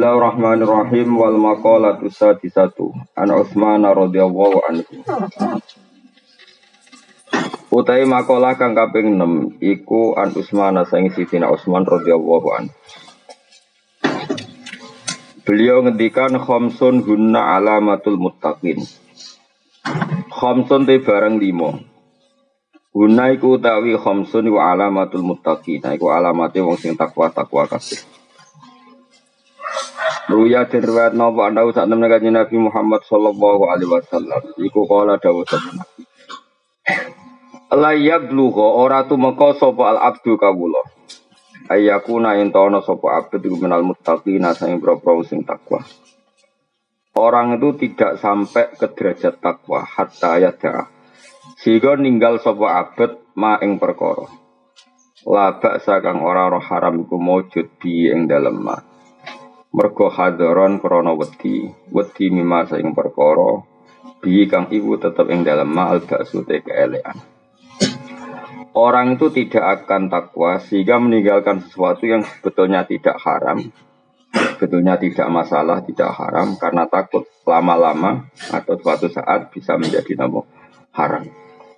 Bismillahirrahmanirrahim wal maqalatu sadisatu an Utsman radhiyallahu anhu. Utai makalah kang kaping 6 iku an Utsman saing Sidina Utsman radhiyallahu anhu. Beliau ngendikan khamsun hunna alamatul muttaqin. Khamsun te barang limo. Hunna iku utawi khamsun iku alamatul muttaqin. Iku alamate wong sing takwa-takwa kabeh. Ruya dan riwayat nopo anda usah temen kaji Nabi Muhammad Sallallahu Alaihi Wasallam. Iku kala dawuh sabun. Layak luho ora tu meko sopo al abdu kawulo. Ayakuna intono sopo abdu iku menal muttaqina saing pro sing takwa. Orang itu tidak sampai ke derajat takwa hatta yada. Sehingga ninggal sopo abad ma ing perkara. Labak sakang ora roh haram iku mujud bi ing dalem ma mergo hadaron krana wedi wedi mima saing perkara bi kang ibu tetep ing dalem al baksu te keelean Orang itu tidak akan takwa sehingga meninggalkan sesuatu yang sebetulnya tidak haram, sebetulnya tidak masalah, tidak haram karena takut lama-lama atau suatu saat bisa menjadi nama haram.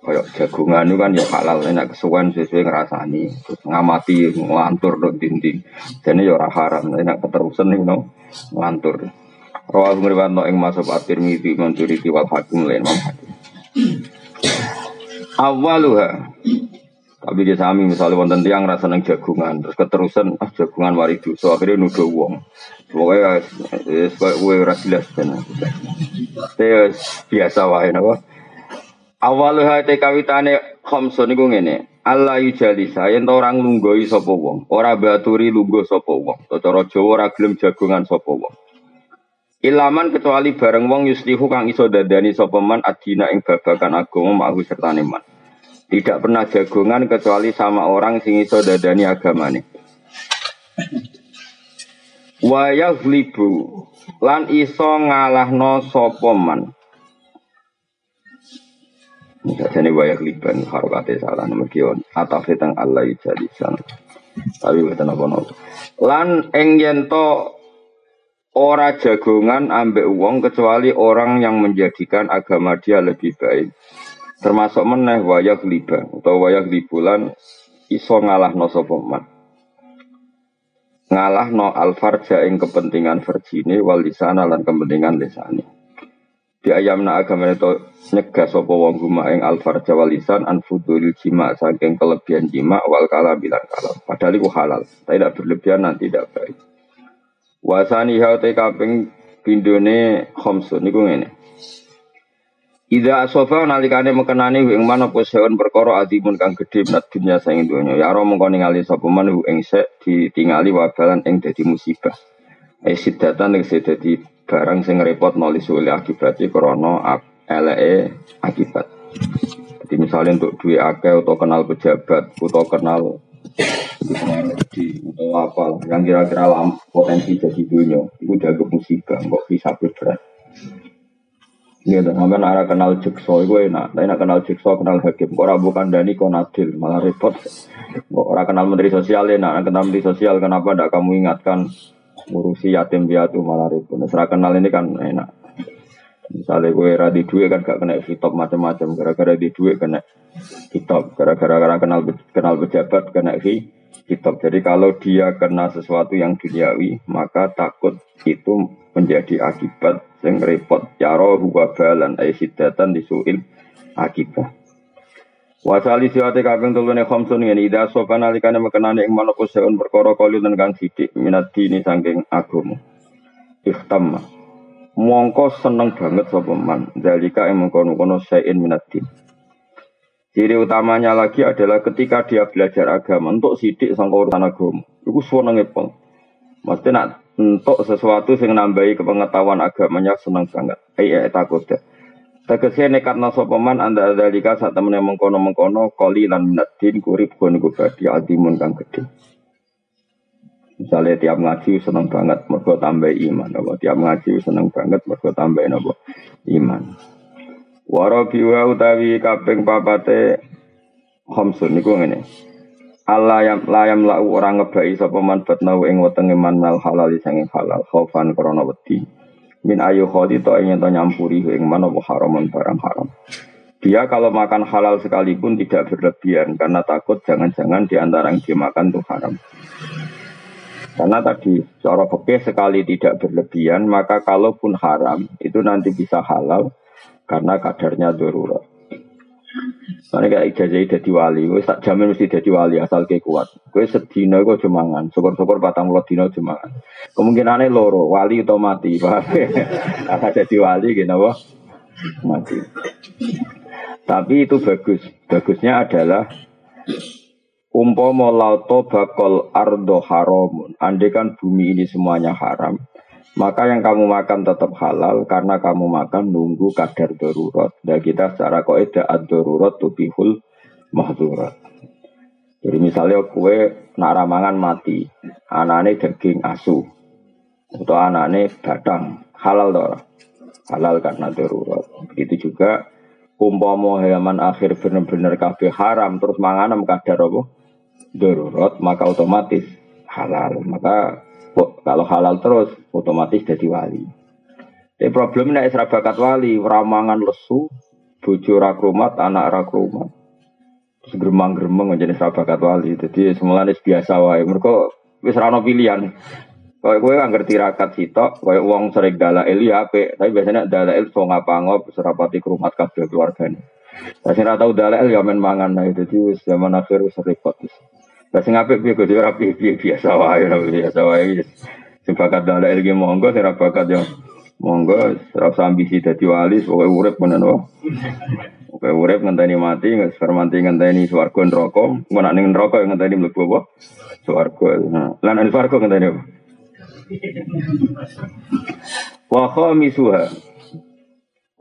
Kayak jagungan itu kan ya halal, enak kesuwen sesuai ngerasani, terus ngamati, ngelantur dong dinding. Jadi ya orang haram, enak keterusan nih no, ngelantur. Rawal ngriwat no ing masuk atir miti mencuri wal hakim lain mam hakim. Awaluha tapi dia sami misalnya wonten tiang rasa neng jagungan terus keterusan ah jagungan wari dosa akhirnya nuduh uang pokoknya ya gue rasilas dan biasa wae napa Awal hati kawitane khamsun iku ngene. Allah yujalisa yen orang lunggoi sapa wong, ora baturi lungguh sapa wong. Cara Jawa ora gelem jagongan sapa wong. Ilaman kecuali bareng wong yuslihu kang iso dadani sapa man adina ing babagan agama mahu serta man. Tidak pernah jagongan kecuali sama orang sing iso dadani agamane. Wa yaghlibu lan iso ngalahno sapa man. Misalnya wayak liban harokate salah nomor kion atau tentang Allah jadi sana. Tapi betul apa nopo. Lan eng yento ora jagongan ambek uang kecuali orang yang menjadikan agama dia lebih baik. Termasuk meneh wayak liban atau wayak libulan iso ngalah no sopoman. Ngalah no alfarja ing kepentingan verjine wal lisana lan kepentingan lisani di ayam na agama itu nyegah sopo wong guma ing alfar jawalisan anfudul jima saking kelebihan jima wal kalam bilang kalam. Padahal itu halal. Tidak berlebihan nanti tidak baik. Wasani haute kaping pindone khomsun niku ngene. Ida asofa nalikane mekenani ing mana poseon perkara adimun kang gedhe menat dunya saing donya. Ya ro mengko ningali sapa man ing sek ditingali wabalan ing dadi musibah. Eh sidatan ing dadi barang sing repot noli sulit akibat krono LE akibat. Jadi misalnya untuk duit akeh atau kenal pejabat atau kenal di atau apa yang kira-kira lam potensi jadi dunia itu udah musibah kok bisa berat. Iya, dan sampai nara kenal jekso itu enak. Tapi nak kenal jekso kenal hakim. Kok bukan dani kok nadil malah repot. Orang kenal menteri sosial enak. Kenal menteri sosial kenapa tidak kamu ingatkan ngurusi yatim piatu malah ribut. Nah, serah kenal ini kan enak. Misalnya gue era di duit kan gak kena hitop macam-macam. Gara-gara di duit kena hitop. Gara-gara kenal kenal pejabat kena hitop. Jadi kalau dia kena sesuatu yang duniawi, maka takut itu menjadi akibat yang repot. Yaro huwa balan sidatan disuil akibat. Wasali siwate kaping tulune khamsun ngene ida sopan alikane mekenane ing manapa seun perkara kali kang sithik minat dini saking agama. Ikhtamma. Mongko seneng banget sapa man dalika ing mengkono-kono sein minat din. Ciri utamanya lagi adalah ketika dia belajar agama untuk sidik sang urusan agama. Iku senenge pol. Mesti nak untuk sesuatu sing nambahi kepengetahuan agamanya seneng banget. Ai takut deh. Tegese nekat nasopaman anda dalika saat temen yang mengkono mengkono koli lan minat din kurip gon badi adimun kang gede. Misalnya tiap ngaji seneng banget mergo tambah iman, apa tiap ngaji seneng banget mergo tambah nopo iman. Waro biwa utawi kaping papate Homsun niku ngene. Allah yang layam lau orang ngebai sapa man batnau ing wetenge man halal sanging halal khaufan krana wedi min ayu khodi to ing to nyampuri ing man apa haramun barang haram dia kalau makan halal sekalipun tidak berlebihan karena takut jangan-jangan di antara yang dimakan itu haram. Karena tadi cara fikih sekali tidak berlebihan maka kalaupun haram itu nanti bisa halal karena kadarnya darurat. Karena kayak ijazah jadi wali, gue tak jamin mesti jadi wali asal kayak kuat. Gue sedino gue cumangan, syukur-syukur patang mulut dino cumangan. Kemungkinannya loro, wali atau mati, paham? Karena jadi wali gitu, wah mati. Tapi itu bagus. Bagusnya adalah umpama lauto bakol ardo haramun. Andai kan bumi ini semuanya haram, maka yang kamu makan tetap halal karena kamu makan nunggu kadar darurat. Dan kita secara kaidah ad-darurat tubihul mahdurat. Jadi misalnya kue nak ramangan mati, anane daging asu, atau anane badang, halal dong, halal karena darurat. Begitu juga umpama hewan akhir bener-bener kabeh haram terus manganem kadar apa? Darurat, maka otomatis halal. Maka kalau halal terus otomatis jadi wali. Tapi problemnya isra bakat wali, ramangan lesu, bojo rakrumat, anak rakrumat. Terus geremang-geremeng menjadi bakat wali. Jadi semula biasa wae. Mereka wis rano pilihan. Kalau gue kan ngerti rakat sitok, kayak uang sering dalail ya ape, tapi biasanya dalail so ngapa-ngop serapati kerumat kabel keluarganya. Tapi saya tahu dalail ya main mangan nah jadi zaman akhir wis repot. Tapi ngapain biar gue rapi biasa wae, biasa wae. Sing bakat dalail ge monggo bakat yo monggo ora ambisi dadi wali pokoke urip menen wae. Pokoke urip ngenteni mati, nggak fermanti ngenteni swarga neraka, mun ning neraka ngenteni mlebu apa? Swarga. Nah, lan ning swarga ngenteni apa? Wa khamisuha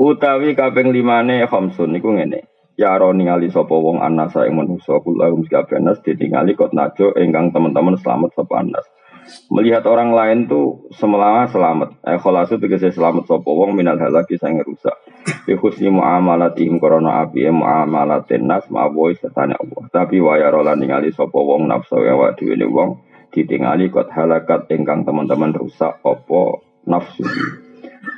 utawi kaping limane khamsun niku ngene. Ya ro ningali sapa wong anasa ing manusa kula mesti abenas ditingali kot najo ingkang teman-teman selamat sapa anas. Melihat orang lain tuh semelama selamat. Eh kholasu tegese selamat sapa wong minal halaki sang rusak. Bi husni muamalatihim korona api muamalatin nas ma'awoy setane Allah. Tapi waya rola ningali sapa wong nafsu ya wa dhewe wong ditingali kot halakat ingkang teman-teman rusak opo nafsu.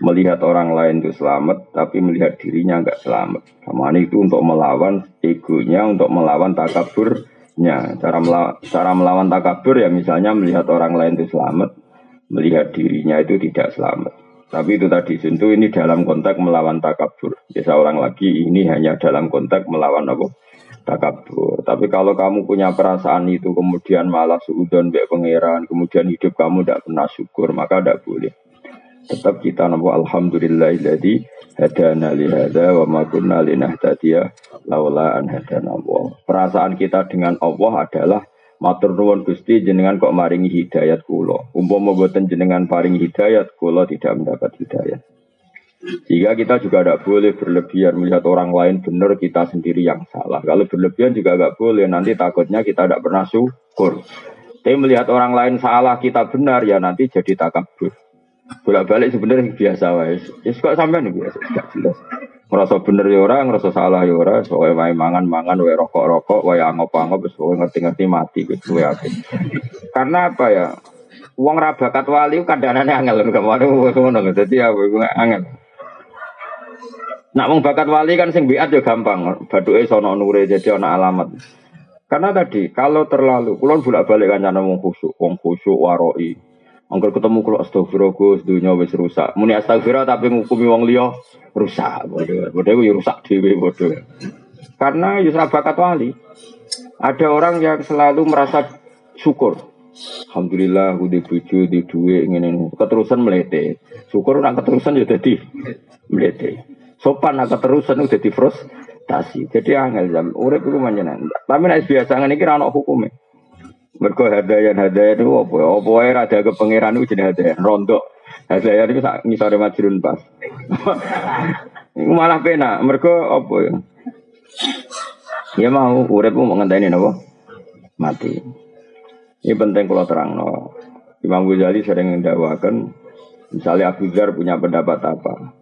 Melihat orang lain itu selamat, tapi melihat dirinya nggak selamat. Kamane itu untuk melawan egonya, untuk melawan takabur Ya, cara melawan, cara melawan takabur ya misalnya melihat orang lain itu selamat, melihat dirinya itu tidak selamat. Tapi itu tadi tentu ini dalam konteks melawan takabur. Ya seorang lagi ini hanya dalam konteks melawan apa? Takabur. Tapi kalau kamu punya perasaan itu kemudian malah suudon baik pangeran, kemudian hidup kamu tidak pernah syukur, maka tidak boleh. Tetap kita nama alhamdulillahilladzi hadana li hadza wa ma kunna linahtadiya laula an hadana Allah. Perasaan kita dengan Allah adalah matur nuwun Gusti jenengan kok maringi hidayat kula. Umpama mboten jenengan paringi hidayat kula tidak mendapat hidayat. Jika kita juga tidak boleh berlebihan melihat orang lain benar kita sendiri yang salah. Kalau berlebihan juga nggak boleh. Nanti takutnya kita tidak pernah syukur. Tapi melihat orang lain salah kita benar ya nanti jadi takabur bolak balik sebenarnya biasa wae. Ya kok sampean biasa, gak jelas. Ngerasa bener ya ora, ngerasa salah ya ora, soalnya wae mangan-mangan, wae rokok-rokok, wae angop-angop, wis ngerti-ngerti mati gitu wae Karena apa ya? Uang rabakat wali kadang-kadang angel kemarin ngono dadi ya angel. Nak wong bakat wali kan sing biat ya gampang. Baduke sono nure jadi ana alamat. Karena tadi kalau terlalu kulon bolak-balik kan wong khusyuk, wong khusyuk waroi. Angger ketemu kalau astagfirullah Gus dunia wis rusak. Muni astagfirullah tapi ngukumi wong liya rusak. Bodoh. Bodoh ya rusak dhewe bodoh. Karena Yusra bakat wali. Ada orang yang selalu merasa syukur. Alhamdulillah udah bojo di duit ngene keterusan melete. Syukur nak keterusan ya dadi melete. Sopan nak keterusan udah di frustasi. Jadi angel jam urip iku manjenan. Tapi nek biasa ngene iki ora ono hukume. Mergo hadayan hadayan itu apa? Apa wae rada ke pangeran itu jadi hadayan rondo. Hadayan itu sak ngisore majrun pas. Malah pena. Mergo apa ya? Ya mau urip mau ngenteni napa? Mati. Ini penting kalau terang no. Imam Ghazali sering mendakwakan misalnya Abu Dhar punya pendapat apa.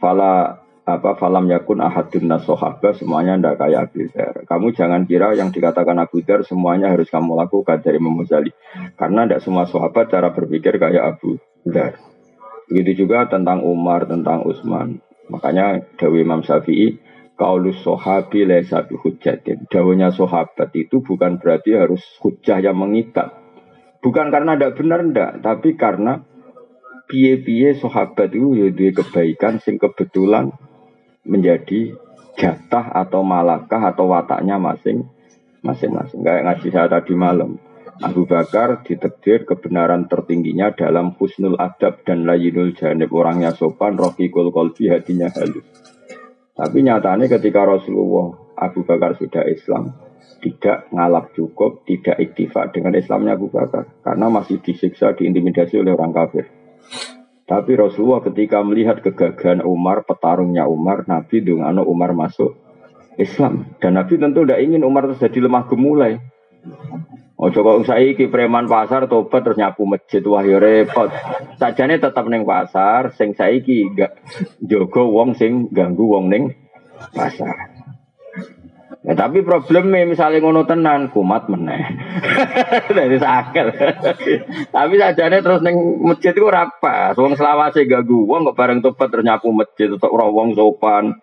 Fala apa falam yakun ahadun nasohaba semuanya ndak kayak Abu Dhar. Kamu jangan kira yang dikatakan Abu Dhar semuanya harus kamu lakukan dari Imam. Karena tidak semua sahabat cara berpikir kayak Abu Dhar. Begitu juga tentang Umar, tentang Utsman. Makanya Dawi Imam Syafi'i Kaulus sohabi lesa hujatin. Dawanya sahabat itu bukan berarti harus hujah yang mengikat. Bukan karena tidak benar ndak, tapi karena piye-piye sahabat itu ya kebaikan sing kebetulan menjadi jatah atau malakah atau wataknya masing masing-masing. Kayak ngaji saya tadi malam. Abu Bakar ditekdir kebenaran tertingginya dalam husnul adab dan layinul janib orangnya sopan, rohikul kolbi hatinya halus. Tapi nyatanya ketika Rasulullah Abu Bakar sudah Islam, tidak ngalap cukup, tidak iktifak dengan Islamnya Abu Bakar. Karena masih disiksa, diintimidasi oleh orang kafir. Tapi Rasulullah ketika melihat kegagahan Umar, petarungnya Umar, Nabi dungano Umar masuk Islam. Dan Nabi tentu tidak ingin Umar terjadi lemah gemulai. Oh coba saiki preman pasar tobat terus nyapu masjid wah ya repot. Sajane tetap neng pasar, sing saiki gak jogo wong sing ganggu wong neng pasar. Ya, tapi problemnya misalnya ngono tenan kumat meneh. Dari sakit. tapi sajane terus neng masjid itu rapa. Wong selawase gagu wong kok bareng tobat terus nyapu masjid untuk roh sopan.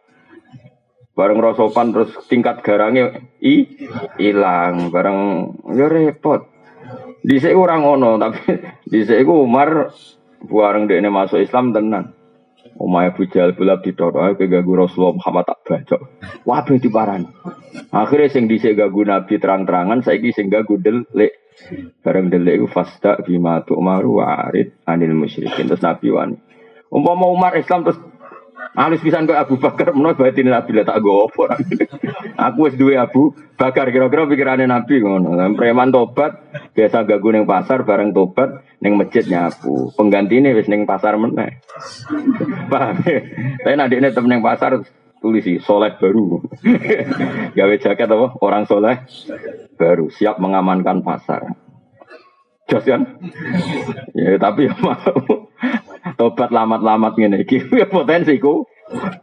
Bareng roh sopan terus tingkat garangnya i hilang. Bareng ya repot. Di orang ngono tapi di Umar bareng ini masuk Islam tenan. Umay Abu Jahal bulab didoro ke gagu Rasulullah Muhammad tak baca. Wabeh diparani. Akhirnya sing dhisik gagu Nabi terang-terangan saiki sing gagu delik. Bareng delik iku fasta bima tu'maru arid anil musyrikin. Terus Nabi wani. Umpama Umar Islam terus Alis pisan kok Abu Bakar menawa batin Nabi lah tak go opo. Aku wis duwe Abu Bakar kira-kira pikirane Nabi ngono. Preman tobat biasa gagu ning pasar bareng tobat ning masjid nyapu. Penggantine wis ning pasar meneh. Paham ya? Tapi ini temen ning pasar tulis sih soleh baru. Gawe jaket apa? Orang soleh baru siap mengamankan pasar. Jos kan? ya tapi ya mau tobat lamat-lamat ngene iki. Ya potensiku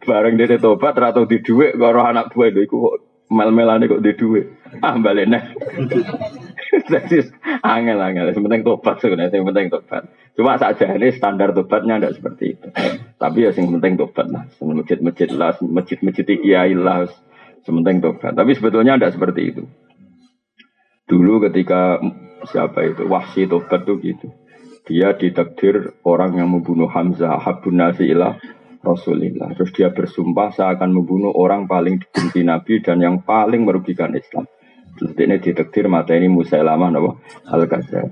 bareng dene tobat ra tau di dhuwit karo anak buah iku kok mel-melane kok di dhuwit ah balik neh. Jadi angel-angel. Yang penting tobat sebenarnya. Yang penting tobat. Cuma saja ini standar tobatnya tidak seperti itu. Tapi ya yang penting tobat lah. Masjid-masjid lah masjid-masjid kiai lah sementing tobat. Tapi sebetulnya tidak seperti itu. Dulu ketika siapa itu wahsi tobat tuh gitu dia ditakdir orang yang membunuh Hamzah Habun Nasilah Rasulillah. Terus dia bersumpah saya akan membunuh orang paling dibenci Nabi dan yang paling merugikan Islam. Terus ini ditakdir mata ini Musailamah Nabi al -Qadar.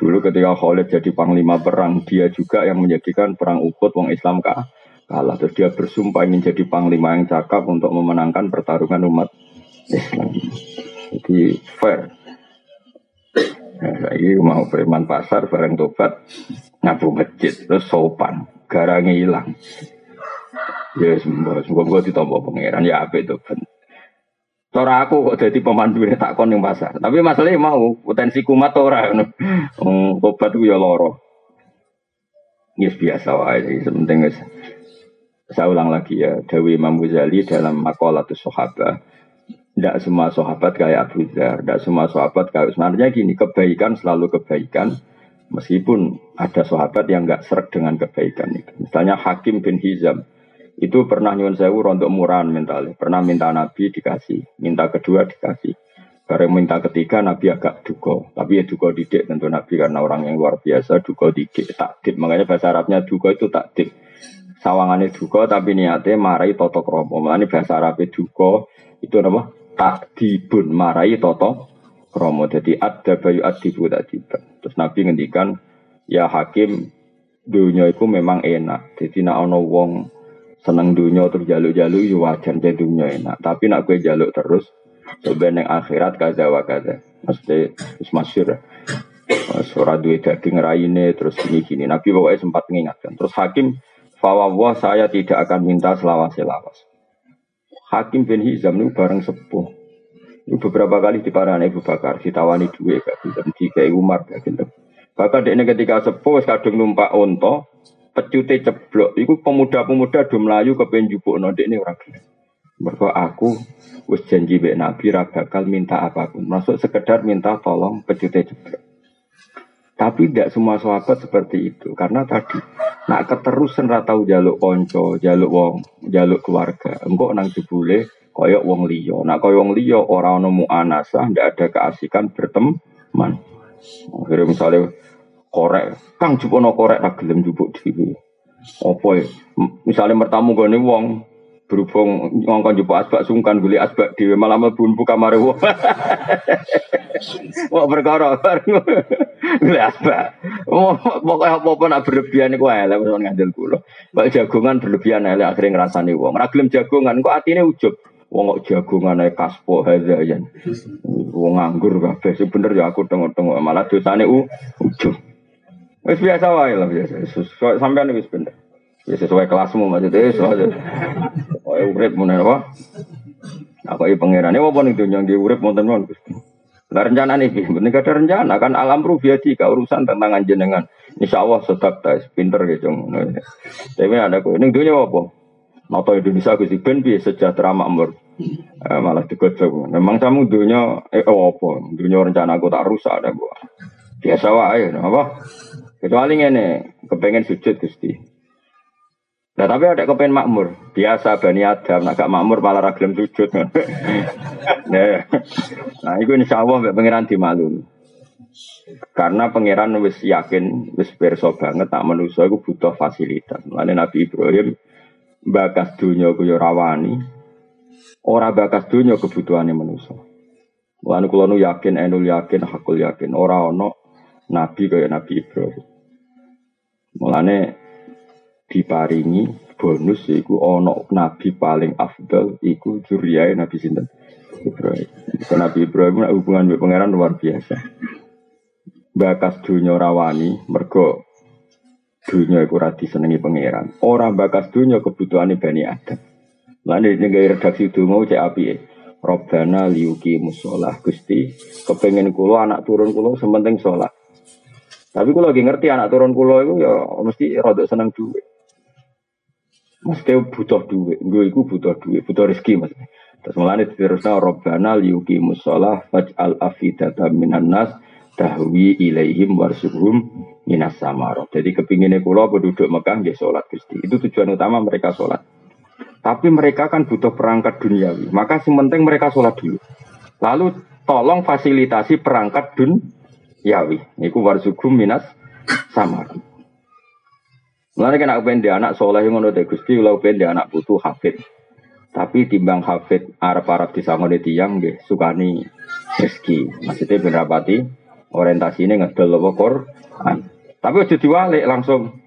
Dulu ketika Khalid jadi panglima perang, dia juga yang menjadikan perang Uhud wong Islam kah? kalah. Terus dia bersumpah ingin jadi panglima yang cakap untuk memenangkan pertarungan umat Islam. Jadi fair. Nah, ini mau preman pasar bareng tobat ngapu masjid terus sopan garangnya hilang. Ya semoga semoga gue ditompo pangeran ya apa itu kan. Cara aku kok jadi pemandu tak kon yang pasar. Tapi masalahnya mau potensi kumat orang. Hmm, tobat itu ya loro. Yes biasa wae. Sementing saya ulang lagi ya. Dewi Imam Ghazali dalam Makolatus Sahabah tidak semua sahabat kayak Abu Dhar, tidak semua sahabat kayak sebenarnya gini, kebaikan selalu kebaikan, meskipun ada sahabat yang nggak serak dengan kebaikan itu. Misalnya Hakim bin Hizam, itu pernah nyuwun sewu untuk murahan mentalnya, pernah minta Nabi dikasih, minta kedua dikasih. Bareng minta ketiga Nabi agak duko, tapi ya duko didik tentu Nabi karena orang yang luar biasa duko didik, takdib. Makanya bahasa Arabnya duko itu takdib. Sawangannya duko tapi niatnya marai totok romo. Makanya bahasa Arabnya duko itu apa? Takdibun marai toto kromo. Jadi ada bayu adibu tadi terus nabi ngendikan ya hakim dunia itu memang enak. Jadi nak ono wong seneng dunia terus jaluk-jaluk ya wajar jadi dunia enak. Tapi nak gue jaluk terus sebenarnya akhirat kaza wa kaza. Mesti terus masyur suara duit daging raine terus ini gini nabi pokoknya sempat mengingatkan. Terus hakim fawwah saya tidak akan minta selawas selawas Hakim bin Hizam ini bareng sepuh. Ini beberapa kali di parana Ibu Bakar, ditawani duit, gak di kayak Umar, gak gitu. Bahkan dia ketika sepuh, kadung numpak onto, pecute ceblok. Iku pemuda-pemuda do melayu kepen jupuk nodek ini orang gelem. Mergo aku wis janji Nabi ra bakal minta apa pun. Masuk sekedar minta tolong pecute ceblok. Tapi tidak semua sahabat seperti itu karena tadi nak keterusan ratau jaluk konco, jaluk wong, jaluk keluarga. Engkau nang jebule koyok wong liyo. Nak koyok wong liyo orang nemu anasah, tidak ada keasikan berteman. Akhirnya misalnya korek, kang jupono korek tak gelem jupuk dhewe. Apa ya? Misalnya mertamu gone wong, berhubung ngongkon jupuk asbak sungkan beli asbak dhewe malah mlebu kamar wong. Wah perkara beli asbak. Pokoknya apa-apa nak berlebihan iku elek wis ngandel kula. Pak jagongan berlebihan elek akhirnya ngrasani wong. Ora gelem jagongan kok atine ujub. Wong kok jagongan ae kaspo hazayan. Wong nganggur kabeh. Bener ya aku tengok-tengok malah dosane ujub. Wis biasa wae lah biasa. Sampeyan wis bener. Ya sesuai kelasmu maksudnya sesuai. Oh, urip mun apa? Apa iki pangeran? Ya apa ning donya nggih urip wonten mon Gusti. Lah rencana nih, penting ada rencana kan alam rubiati ka urusan tentang jenengan. Insya Allah sedap tes pinter gitu. Tapi ada kok ini dunia apa? Noto Indonesia Gusti ben piye sejahtera makmur. Eh, malah digojok. Memang kamu dunia eh oh, apa? Dunia rencana aku tak rusak ada gua. Biasa wae apa? Kecuali ngene, kepengen sujud Gusti. Nah tapi ada kepengen makmur. Biasa Bani Adam, agak makmur malah ragilem sujud. nah, nah itu insya Allah pengiran dimaklumi. Karena pangeran wis yakin, wis perso banget tak manusia itu butuh fasilitas. Mulane Nabi Ibrahim bakas dunia ku rawani, ora bakas dunia kebutuhannya manusia. Mulane kula nu yakin, enul yakin, hakul yakin, ora ono nabi kaya Nabi Ibrahim. Mulane diparingi bonus iku ono nabi paling afdal iku juriyai Nabi sinten Ibrahim. Nabi Ibrahim hubungan dengan pangeran luar biasa. Bakas dunia rawani mergo dunia iku radi senengi pangeran. Orang bakas dunia kebutuhan Bani Adam. Lalu ini redaksi mau cek api Robbana liuki musolah Gusti kepengen kulo anak turun kulo sementing sholat. Tapi kulo lagi ngerti anak turun kulo itu ya mesti rodok seneng duit. Mesti butuh duit, gue itu butuh duit, butuh rezeki mas. Terus mulane diterusna Robbana liyuki musolah faj'al afidata minan nas tahwi ilaihim warsuhum minas samarot. Jadi kepinginnya kulo penduduk Mekah nggih sholat Gusti. Itu tujuan utama mereka sholat. Tapi mereka kan butuh perangkat duniawi. Maka yang penting mereka sholat dulu. Lalu tolong fasilitasi perangkat duniawi. Niku warsuhum minas samarot. Mulane kena kepen anak soleh ngono teh Gusti kula kepen anak putu hafid. Tapi timbang hafid arep-arep disangone tiyang nggih sukani rezeki. Maksudnya ben rapati orientasine ngedol apa Quran. Tapi aja diwalik langsung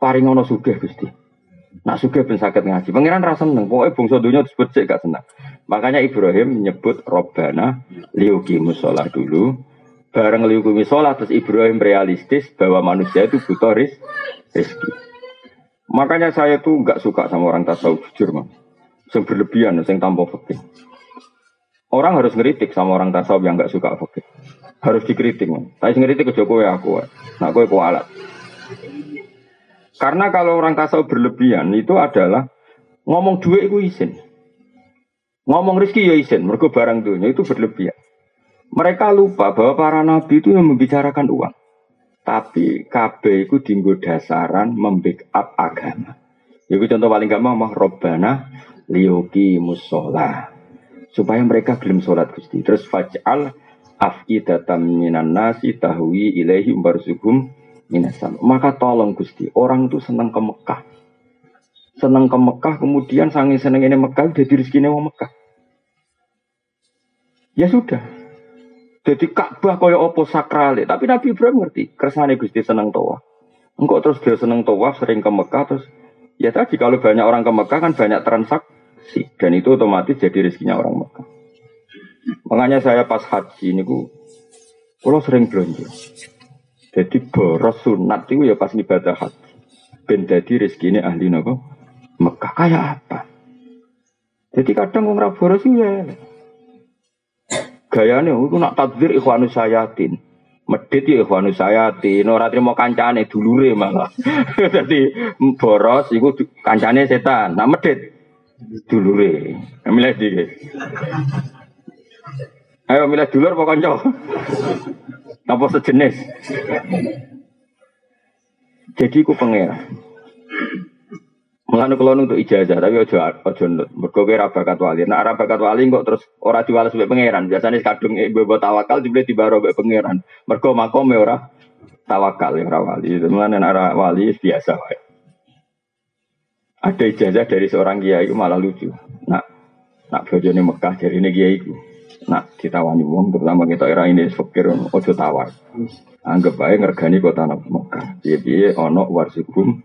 paring ngono sugih Gusti. Nak sugih ben saged ngaji. Pangeran ra seneng, pokoke bangsa donya disebut sik gak seneng. Makanya Ibrahim menyebut Robbana liuki musola dulu. Bareng liuki sholat terus Ibrahim realistis bahwa manusia itu butuh rezeki. Makanya saya tuh nggak suka sama orang tasawuf jujur mah. Yang berlebihan, yang tanpa fakir. Orang harus ngeritik sama orang tasawuf yang nggak suka fakir. Harus dikritik man. Tapi ngeritik ke Jokowi aku, nak gue kualat. Karena kalau orang tasawuf berlebihan itu adalah ngomong duit itu izin. Ngomong rezeki ya izin, mereka barang dunia itu berlebihan. Mereka lupa bahwa para nabi itu yang membicarakan uang. Tapi KB itu dinggo dasaran membackup agama. Itu contoh paling gampang mah Robbana liyuki musola. Supaya mereka belum sholat Gusti. Terus faj'al afidatan minan nasi tahwi ilaihi barzugum minasam. Maka tolong Gusti, orang itu senang ke Mekah. Senang ke Mekah, kemudian sangi seneng ini Mekah, jadi rezekinya wong Mekah. Ya sudah, jadi Ka'bah kaya apa sakral, tapi Nabi Ibrahim ngerti, kersane Gusti seneng tawaf. Engkau terus dia seneng tawaf, sering ke Mekah terus ya tadi kalau banyak orang ke Mekah kan banyak transaksi dan itu otomatis jadi rezekinya orang Mekah. Makanya saya pas haji ini ku, kalau sering belanja. Jadi boros sunat itu ya pas ibadah haji. Ben jadi rezeki ahli nopo Mekah kayak apa? Jadi kadang orang boros ya gayanya itu nak takdir ikhwanus sayatin. Medit ya ikhwanu sayati, ora trimo kancane dulure malah. Dadi boros iku kancane setan. Nah medit dulure. Milih di. Ayo milih dulur apa kanca? Apa sejenis? Jadi ku pengira. Mulane kula untuk ijazah tapi aja aja nut. Mergo ora bakat wali. Nek ora bakat wali kok terus ora diwales mbek pangeran. Biasane kadung ibu tawakal dibeli dibaro mbek pangeran. Mergo makome ora tawakal ya wali. Mulane nek ora wali biasa wae. Ada ijazah dari seorang kiai malah lucu. Nak nak bojone Mekah dari ini kiai ku. Nak ditawani wong terutama kita era ini fakir ojo tawar. Anggap baik ngergani kota Mekah. Piye-piye ono warsikum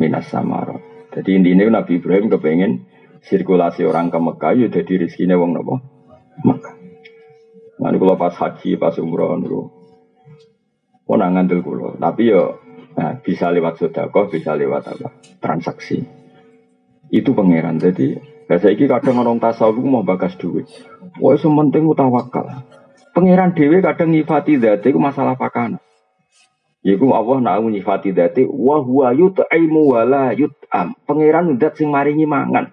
minas samarot. Jadi intinya Nabi Ibrahim kepengen sirkulasi orang ke Mekah ya jadi rezekinya wong nopo Mekah. Nanti kalau pas haji, pas umroh niku orang ngandel kulo. Tapi yo nah, bisa lewat sodakoh, bisa lewat apa? Transaksi. Itu pangeran. Jadi saya ini kadang orang tasawuf mau bakas duit. Wah, sementing tawakal. Pangeran dewi kadang nyifati dati itu masalah pakana. Iku Allah nak nyifati dati wa huwa yut'imu wa la yut'am. Pangeran ndat sing maringi mangan.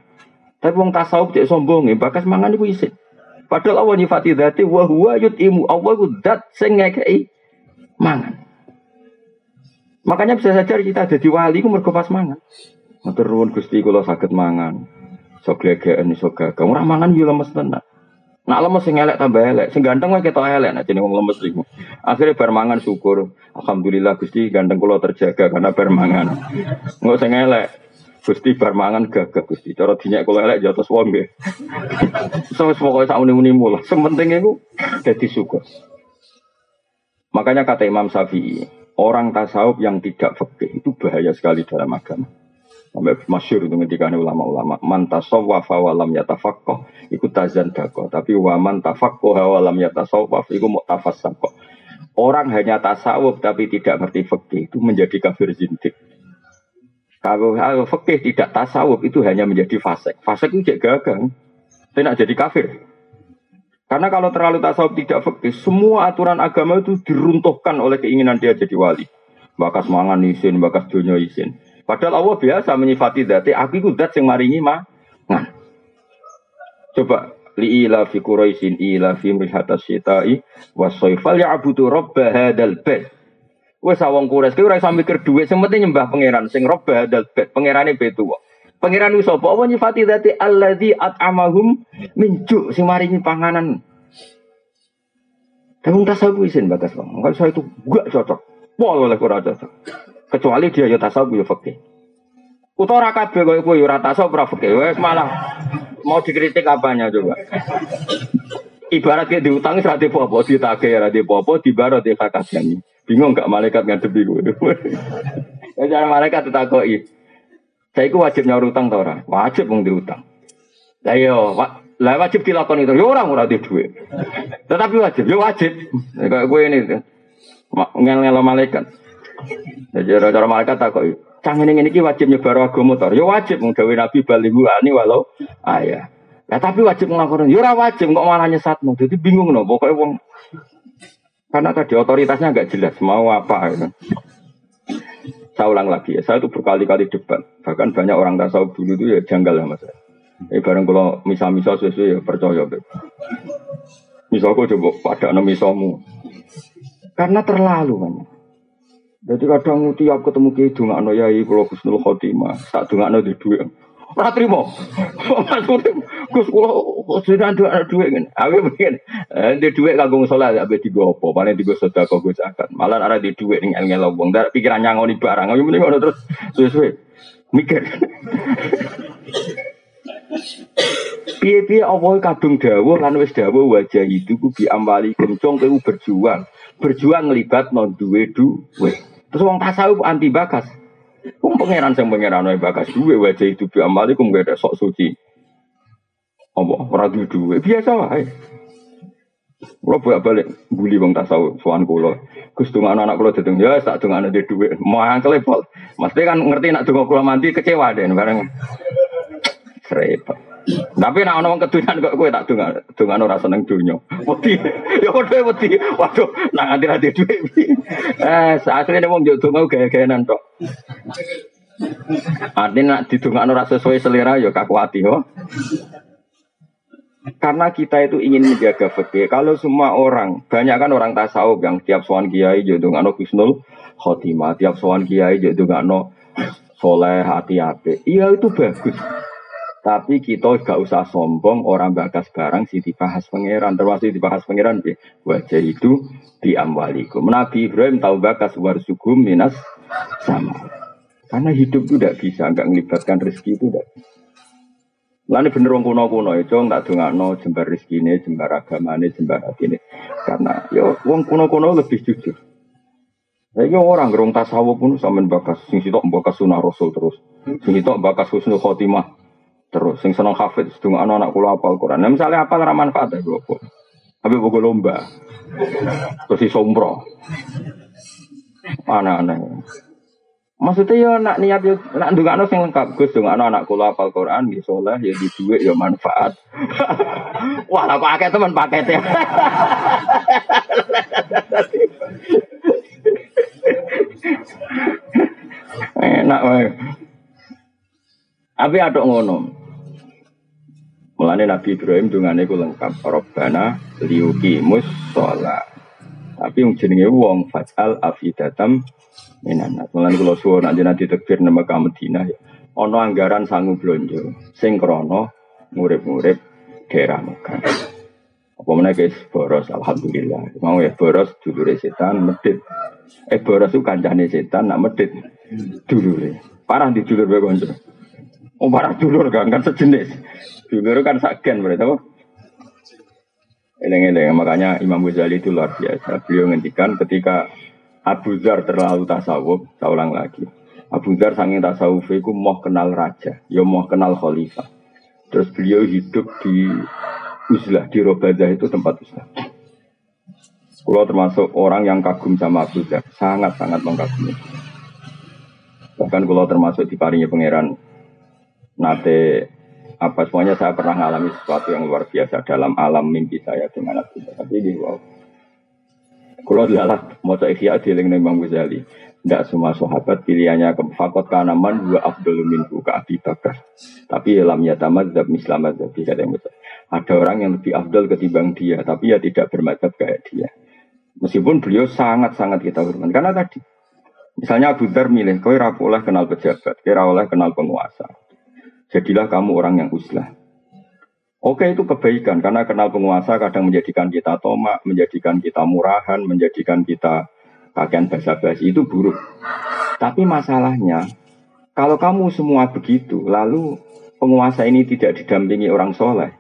Tapi wong tasawuf cek sombong bakas mangan iku isin. Padahal Allah nyifati dati wa huwa yut'imu. Allah iku dat sing ngekei mangan. Makanya bisa saja kita ada di wali ku mergo mangan. Matur nuwun Gusti kula saged mangan. Sok glegeken iso gagah. Ora mangan yo lemes tenan. Nak lemes sing elek tambah elek, sing ganteng wae ketok elek nek jeneng wong lemes iku. Akhire bar mangan syukur. Alhamdulillah Gusti ganteng kula terjaga karena bar mangan. Engko sing elek Gusti bar mangan gagah Gusti. Cara dinyak kula elek jotos wong nggih. So wis pokoke sak muni-munimu lah. Sing penting iku dadi syukur. Makanya kata Imam Syafi'i, orang tasawuf yang tidak fikih itu bahaya sekali dalam agama. Sampai masyur itu ketika ulama-ulama. Man tasawwaf wa lam yatafaqqa ikut tazan dako. Tapi wa man tafaqqa wa lam yatasawwaf iku mu'tafassaqqa. Orang hanya tasawuf tapi tidak ngerti fikih itu menjadi kafir zindik. Kalau, fikih tidak tasawuf itu hanya menjadi fasik. Fasik itu jadi gagal. Tidak jadi kafir. Karena kalau terlalu tasawuf tidak fikih, semua aturan agama itu diruntuhkan oleh keinginan dia jadi wali. Bakas mangan isin, bakas dunia isin. Padahal Allah biasa menyifati dati, aku itu dat yang maringi mah. Nah. Coba li ila fi quraisin ila fi mrihata syitai wasoifal ya'budu rabba hadal bait. Wes awang Quraisy ki ora iso mikir dhuwit, sing penting nyembah pangeran sing rabba hadal bait. Pangerane betu. Pangeran sapa? Apa nyifati dati alladzi at'amahum min ju' sing maringi panganan. Tapi tasawuf isin batas bang. Kalau saya itu gak cocok. Pol oleh kurang cocok. Kecuali dia ya tasawuf ya fakih. Utawa ora kabeh koyo kowe ora tasawuf ora fakih. Wes malah mau dikritik apanya coba. Ibarat kayak diutang saat di popo, ditagih ya di popo, di barat di kakaknya. Bingung gak malaikat ngadepi gue. ya cara malaikat ditakoi. Saya itu wajib nyaur utang tau ora? Wajib mung diutang. Lah yo, iya, lah wajib dilakukan itu. Yo orang ora di duit. Tetapi wajib, yo wajib. Kayak gue ini ngel-ngel malaikat. Jadi cara malaikat tak kok canggih ini ini wajib nyebar agama motor. Ya wajib menggawe nabi balihu ani walau ayah. Ya tapi wajib ngelakukan. Ya wajib kok malah nyesatmu. Jadi bingung no. Pokoknya wong karena tadi otoritasnya nggak jelas mau apa. Gitu. Saya ulang lagi ya, saya itu berkali-kali debat. Bahkan banyak orang tasawuf dulu itu ya janggal sama saya. Eh bareng kalau misal-misal sesuai ya percaya. Misal kok coba pada nama misalmu. Karena terlalu banyak. Jadi kadang tiap ketemu ki dongakno yai kula Husnul Khotimah, tak dongakno di dhuwit. Ora trimo. Gus kula sedang dhuwit dhuwit ngene. Aku mungkin di dhuwit kanggo salat ape digo apa, paling digo sedekah gue zakat. Malah ora di dhuwit ning ngel wong, ndak pikiran nyangoni barang. Aku mending ngono terus suwe-suwe mikir. Piye-piye apa kadung dawuh lan wis dawuh wajah itu ku amali kencong kowe berjuang. Berjuang ngelibat non duwe duwe. Terus wong tasawuf anti bakas. Wong pangeran sing pangeran wae bakas duwe wajah itu bi amalikum gak ada sok suci. Apa ora duwe biasa wae. Kulo bolak balik bully wong tasawuf sowan kulo. Gus donga anak kulo dedeng ya tak donga anak dhuwit. Mau angkel pol. Mesti kan ngerti nak donga kulo mandi kecewa deh bareng. Repot. Tapi nak ono wong kedunan kok kowe tak dongan, dongan ora seneng donya. Wedi. Ya padha wedi. Waduh, nak nganti ra duwe. Eh, asline wong yo donga gaya-gayanan tok. Artinya nak didongakno ora sesuai selera ya kakuati yo. Karena kita itu ingin menjaga fikih. Kalau semua orang, banyak kan orang tasawuf yang tiap sowan kiai yo dongakno Husnul Khotimah, tiap sowan kiai yo dongakno soleh hati-hati. Iya itu bagus. Tapi kita gak usah sombong orang bakas barang si dibahas pangeran termasuk dibahas pangeran bi wajah itu di amwalikum. Nabi Ibrahim tahu bakas warsugum minas sama. Karena hidup itu tidak bisa, nggak melibatkan rezeki itu tidak Lalu bener wong kuno kuno itu nggak no jembar rezeki ini, jembar agama ini, jembar hati ini. Karena yo wong kuno kuno lebih jujur. Saya orang gerong tasawuf pun sama bakas, sing sitok bakas sunnah rasul terus, sing sitok bakas husnul khotimah Terus sing seneng hafid sedung anak anak kula apal Quran. Nah, misalnya apa ora manfaat ya kula. Tapi buku lomba. Terus si sombro. Aneh-aneh. Maksudnya ya nak niat ya nak ndongakno sing lengkap Gus ndongakno anak kula apal Quran ya saleh ya di duit ya manfaat. Wah, lah kok akeh teman paketnya. Enak wae. Tapi ada ngono. Mulane Nabi Ibrahim dungane ku lengkap. Robbana liuki musola. Tapi yang jenenge wong fajal afidatam minanat. Mulane kula suwun nanti nanti tekbir nama ka Madinah ya. Ono anggaran sangu blonjo sing krana ngurip-ngurip daerah Mekah. Apa mana guys boros alhamdulillah. Mau ya boros dulure setan medit. Eh boros itu kancane setan nak medit dulure. Parah di dulur bae Oh parah dulur kan, kan sejenis. Dulur kan saken berarti apa? Eleng-eleng, makanya Imam Ghazali itu luar biasa. Beliau ngendikan ketika Abu Dhar terlalu tasawuf, saya ulang lagi. Abu Dhar sanging tasawuf itu mau kenal raja, ya mau kenal khalifah. Terus beliau hidup di Uzlah, di Robadah itu tempat Uzlah. Kalau termasuk orang yang kagum sama Abu Dhar, sangat-sangat mengagumi. Bahkan kalau termasuk di parinya pangeran nate apa semuanya saya pernah mengalami sesuatu yang luar biasa dalam alam mimpi saya dengan Abu Tapi ini wow. Kalau adalah mau ikhya dieling Imam Ghazali. Tidak semua sahabat pilihannya ke fakot kanaman dua Abdul minhu ke Abi Bakar. Tapi dalam tamat dan Islam tidak ada yang besar. Ada orang yang lebih Abdul ketimbang dia, tapi ya tidak bermadzhab kayak dia. Meskipun beliau sangat-sangat kita hormat. Karena tadi, misalnya Abu Dhar milih, kau oleh kenal pejabat, kira oleh kenal penguasa. Jadilah kamu orang yang uslah. Oke itu kebaikan karena kenal penguasa kadang menjadikan kita tomak, menjadikan kita murahan, menjadikan kita pakaian basa-basi itu buruk. Tapi masalahnya kalau kamu semua begitu, lalu penguasa ini tidak didampingi orang soleh,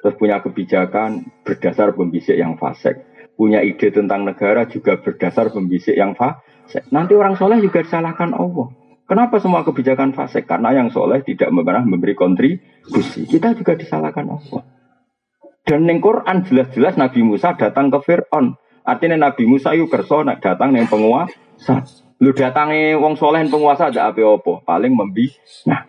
terus punya kebijakan berdasar pembisik yang fasik, punya ide tentang negara juga berdasar pembisik yang fasik. Nanti orang soleh juga disalahkan Allah. Kenapa semua kebijakan fasik? Karena yang soleh tidak pernah memberi kontribusi. Kita juga disalahkan Allah. Dan neng Quran jelas-jelas Nabi Musa datang ke Fir'aun. Artinya Nabi Musa yuk kerso datang neng penguasa. Lu datangi wong soleh penguasa ada apa-apa. Paling membi. Nah,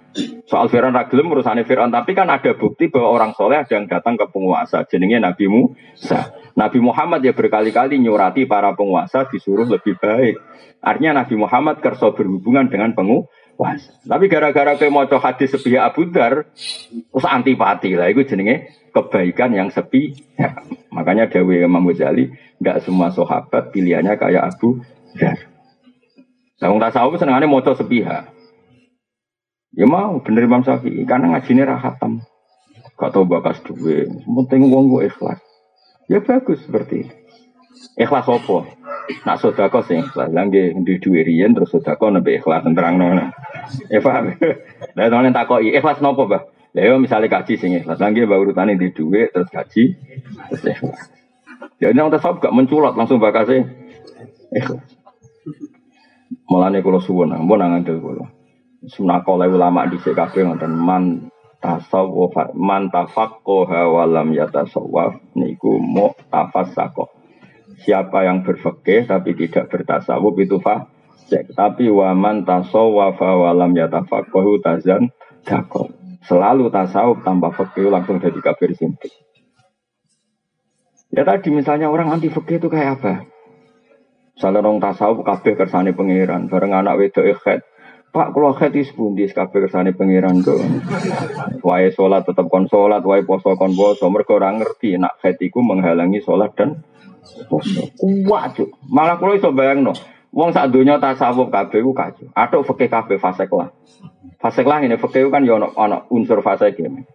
soal Fir'aun ragilem urusannya Fir'aun. Tapi kan ada bukti bahwa orang soleh ada yang datang ke penguasa. Jenenge Nabi Musa. Nabi Muhammad ya berkali-kali nyurati para penguasa disuruh lebih baik. Artinya Nabi Muhammad kerso berhubungan dengan penguasa. Tapi gara-gara ke mau hadis sepi Abu Dar, terus antipati lah. Itu jenenge kebaikan yang sepi. Ya, makanya Dewi Imam Ghazali, semua sahabat pilihannya kayak Abu Dar. Nah, wong tasawuf senengannya mau sepihak. Ya mau bener Imam Syafi'i karena ngajinya rahatam. Gak tau bakas duwe, penting wong gue ikhlas. Ya bagus seperti itu. Ikhlas apa? Nak sodako sing ikhlas. Langge di duwe terus sodako nabi ikhlas terang nona. Ya paham. Lah tak takoki ikhlas nopo, Bah? Lah misale kaji sing ikhlas. Langge bae urutane di duwe terus kaji terus ikhlas. Ya nang tasawuf gak menculot langsung bakase ikhlas. Mulane kula suwun, ampun ngandel kula. Sunako ulama di kabeh ngoten man tasawuf man tafaqqaha wa lam yatasawwaf niku mu tafassaqa siapa yang berfikih tapi tidak bertasawuf itu fasik. Tapi waman tasawwafa walam yatafaqahu tazan dakol. Selalu tasawuf tanpa fikih langsung jadi kafir simpel. Ya tadi misalnya orang anti fikih itu kayak apa? Misalnya orang tasawuf kabeh kersane pangeran, bareng anak wedok ikhet. Pak kalau khet is pundi kabeh kersane pangeran tuh. Wae sholat tetap kon sholat, wae poso kon poso. Mereka orang ngerti nak iku menghalangi sholat dan poso. Kuat cuk. Malah kalau iso bayang no. Wong sak donya tasawuf kabeh ku kacau. Atuk fikih kabeh fasek lah. Fasek lah ini fakir kan ya ono unsur fasek ini.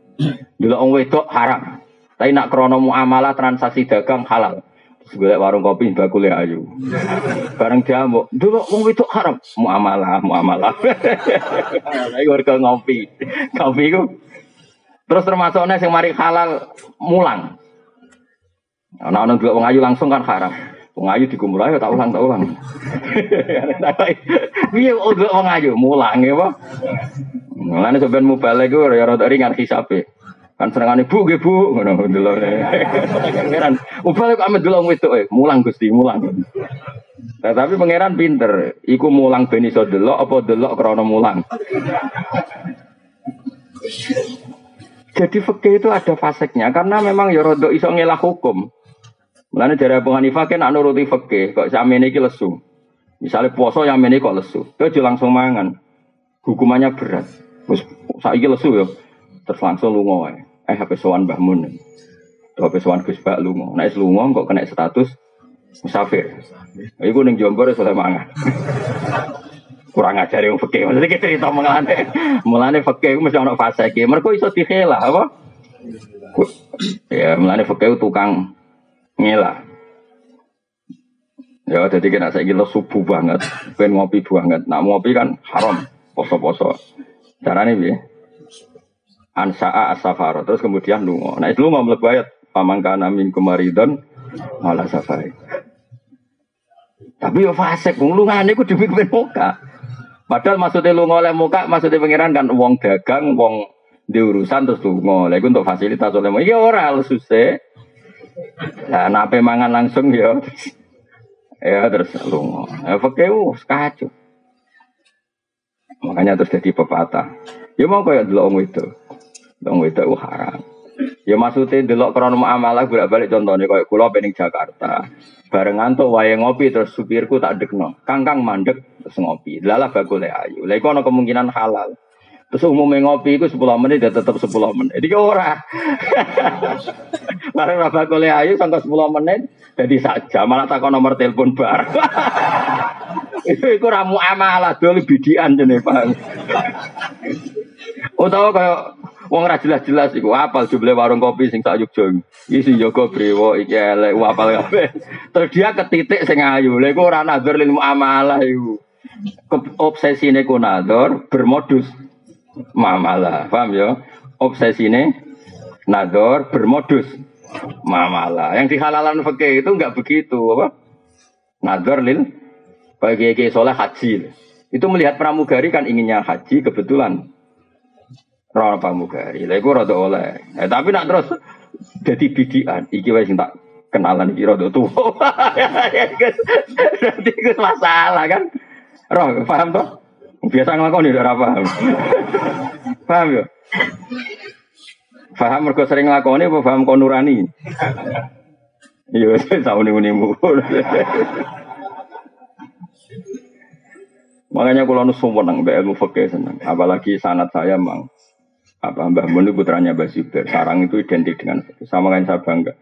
Dulu orang wedok haram. Tapi nak krono muamalah transaksi dagang halal. Terus warung kopi bakule ayu. Bareng mau dulu orang wedok haram. Muamalah, muamalah. Ayo warga ngopi. Kopi ku. Terus termasuknya yang mari halal mulang. Nah, orang orang ayu langsung kan haram. Wong ayu dikumpul ayo tak ulang tak ulang. Piye udah wong ayu mulang ya, Pak. Mulane sampean mubale iku ya rada ringan hisabe. Kan senengane bu nggih bu ngono delok. Pangeran mubale kok amet delok wedok e, mulang Gusti mulang. Nah, tapi pangeran pinter, iku mulang ben iso delok apa delok krana mulang. Jadi fikih itu ada faseknya karena memang ya rada iso ngelah hukum. Mulane dari Abu Hanifah kan nak nuruti fikih, kok samene iki lesu. Misalnya puasa yang ini kok lesu, itu langsung mangan. Hukumannya berat. Terus saiki lesu ya. Terus langsung lunga wae. Eh HP sowan Mbah Mun. HP sowan Gus Bak lunga. Nek lunga kok kena status musafir. Iku ning Jombor soleh mangan. Kurang ajar yang fakih. Maksudnya kita cerita mengalami. Mulane fakih mesti ono fase iki. Mergo iso dihela apa? Ya, mulane fakih tukang ngelah. Ya, jadi kena saya gila subuh banget, pengen ngopi banget. Nah, ngopi kan haram, poso-poso. Caranya bi, ansa'a asafaro. Terus kemudian lungo. Nah, itu lungo melebayat. Pamangkana min kemaridon malah safari. Tapi ya fasek, wong lungane ku muka. Padahal maksudnya lungo oleh muka, maksudnya pengiran kan wong dagang, wong diurusan terus lungo. Lagi untuk fasilitas oleh muka. Iya orang susah. Nah, nape mangan langsung ya. Ya terus lungo. Ya fakih kacau. Makanya terus jadi pepatah. Ya mau kayak dulu itu. Om itu haram. Ya maksudnya delok krono amalah bolak balik contohnya kayak kulo pening Jakarta. Barengan tuh wae ngopi terus supirku tak dekno. Kangkang mandek terus ngopi. Lalah bagole ayu. Lha iku kemungkinan halal. Terus umumnya ngopi itu 10 menit ya tetap 10 menit. Jadi ora. Bareng rafa kole ayu sampai 10 menit jadi saja malah takon nomor telepon bar. itu itu ramu amalah dulu bidian jenis bang. Utawa kayak wong ra jelas-jelas iku apal jumlah warung kopi sing sak Yogyo. Iki sing Joko Brewo iki elek apal kabeh. Terus dia ketitik sing ayu. Lha iku ora nazar lil muamalah iku. Obsesine ku nazar bermodus mamalah. Paham ya? Obsesi ini nador bermodus mamalah. Yang dihalalan fakih itu enggak begitu, apa? Nador lil bagi kiai soleh haji. Itu melihat pramugari kan inginnya haji kebetulan. Rana pramugari. Lah iku rada oleh. Eh, tapi nak terus jadi bidian iki wis tak kenalan iki rada tuwa. Berarti itu masalah kan. Roh, paham toh? Biasa ngelakoni udah paham. paham ya? Paham mereka sering ngelakoni apa paham konurani? Iya, saya tahu nih unimu. Makanya kalau nu nang mbak ilmu fakih senang. Apalagi sanat saya mang apa Mbah Mun putranya Mbah Zubair. Sarang itu identik dengan fakih. Sama kan saya bangga.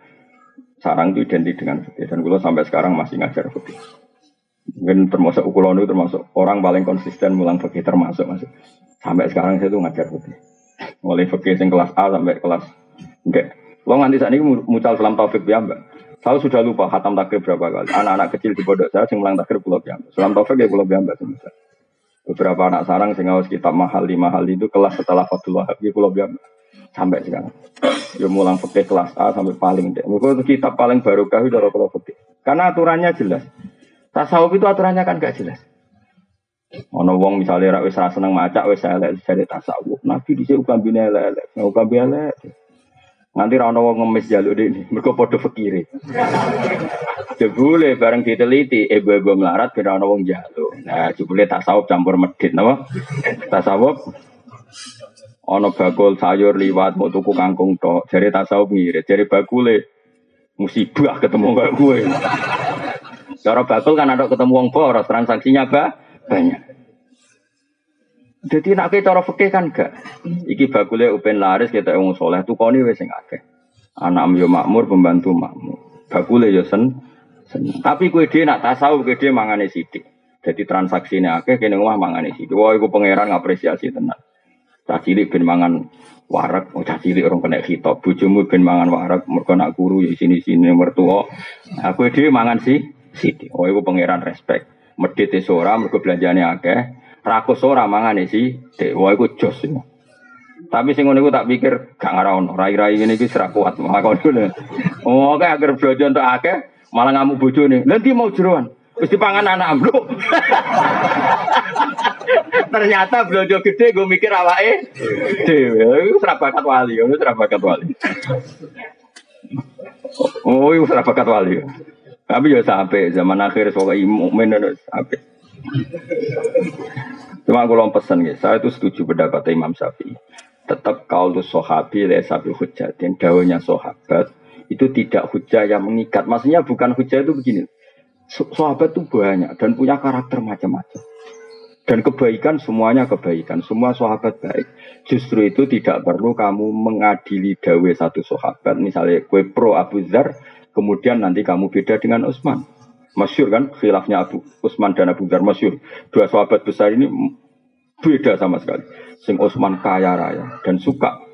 Sarang itu identik dengan fakih. Dan kalau sampai sekarang masih ngajar fakih. Mungkin termasuk ukulon itu termasuk orang paling konsisten mulang fikih termasuk masuk. Sampai sekarang saya tuh ngajar fikih. Mulai fikih yang kelas A sampai kelas enggak. Lo nganti saat ini mucal selam taufik ya mbak. Saya sudah lupa khatam takrib berapa kali. Anak-anak kecil di pondok saya yang mulang takrib pulau ya Selam taufik ya pulau ya mbak. Beberapa anak sarang sing ngawas kitab mahal lima hal itu kelas setelah Fathul Wahab ya pulau ya sampai sekarang. Ya mulang fikih kelas A sampai paling. Mungkin kitab paling baru kah udah kalau fikih. Karena aturannya jelas. Tasawuf itu aturannya kan gak jelas. Ono wong misalnya rak wis seneng maca wis elek jare tasawuf. Nabi dhisik ukambine elek-elek, ukambe elek. Nanti ra ono wong ngemis jaluk ini, mergo padha fikire. Jebule bareng diteliti ibu-ibu melarat kira ono wong jaluk. Nah, jebule tasawuf campur medit napa? Tasawuf Ono bakul sayur liwat mau tuku kangkung tok. Jari tasawuf ngirit, jari bakule musibah ketemu kayak gue. Cara bakul kan ada ketemu wong boros, transaksinya apa? Banyak. Jadi nak cara fikih kan gak. Iki bakule upen laris kita wong soleh tuh koni wes sing akeh. Anak yo makmur, pembantu makmur. Bakule yo sen, sen. Tapi kue dia nak tasawuf kue dia mangane sidik. Jadi transaksinya akeh kene omah mangane sidik. Wah, iku pangeran ngapresiasi tenan. Cah cilik ben mangan warak, oh cah cilik orang kena hitop. Bojomu ben mangan warak, mergo nak guru ya sini-sini mertua. Aku dhewe mangan sih sithik. Oh iku pangeran respect. Medhit e ora mergo belanjane akeh. Rakus ora mangane sih. Wah iku jos. Tapi sing ngono iku tak pikir gak ngarono. Rai-rai ngene iki serak kuat. Maka ngono. Oh, kayak agar belanja untuk akeh malah ngamu bojone. Nanti mau jeroan. Wis dipangan anak ambruk. Ternyata blojo gede gue mikir awake dhewe. Iku bakat wali, itu bakat wali. Oh, itu bakat wali. Tapi ya sampai zaman akhir soal mukmin itu sampai. Cuma aku lom pesan ya, saya itu setuju pendapat Imam Syafi'i. Tetap tuh sohabi le sabi hujat dan daunnya sohabat itu tidak hujah yang mengikat. Maksudnya bukan hujah itu begini. Sahabat itu banyak dan punya karakter macam-macam. Dan kebaikan semuanya kebaikan, semua sahabat baik. Justru itu tidak perlu kamu mengadili dawe satu sahabat. Misalnya kue pro Abu Zar, kemudian nanti kamu beda dengan Utsman. Masyur kan khilafnya Abu Utsman dan Abu Zar masyur. Dua sahabat besar ini beda sama sekali. Sing Utsman kaya raya dan suka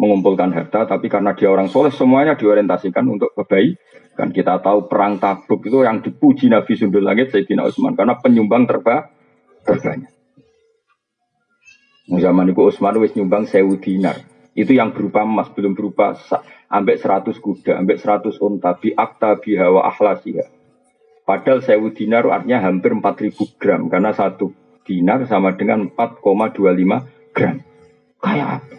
mengumpulkan harta, tapi karena dia orang soleh semuanya diorientasikan untuk kebaikan. Kita tahu perang Tabuk itu yang dipuji Nabi Sundul Langit Sayyidina Utsman karena penyumbang terbaik terbanyak. Zaman itu Utsman wis nyumbang sewu dinar. Itu yang berupa emas, belum berupa ambek 100 kuda, ambek 100 unta, bi akta bi hawa ahlasiha. Padahal sewu dinar artinya hampir 4000 gram, karena satu dinar sama dengan 4,25 gram. Kayak apa?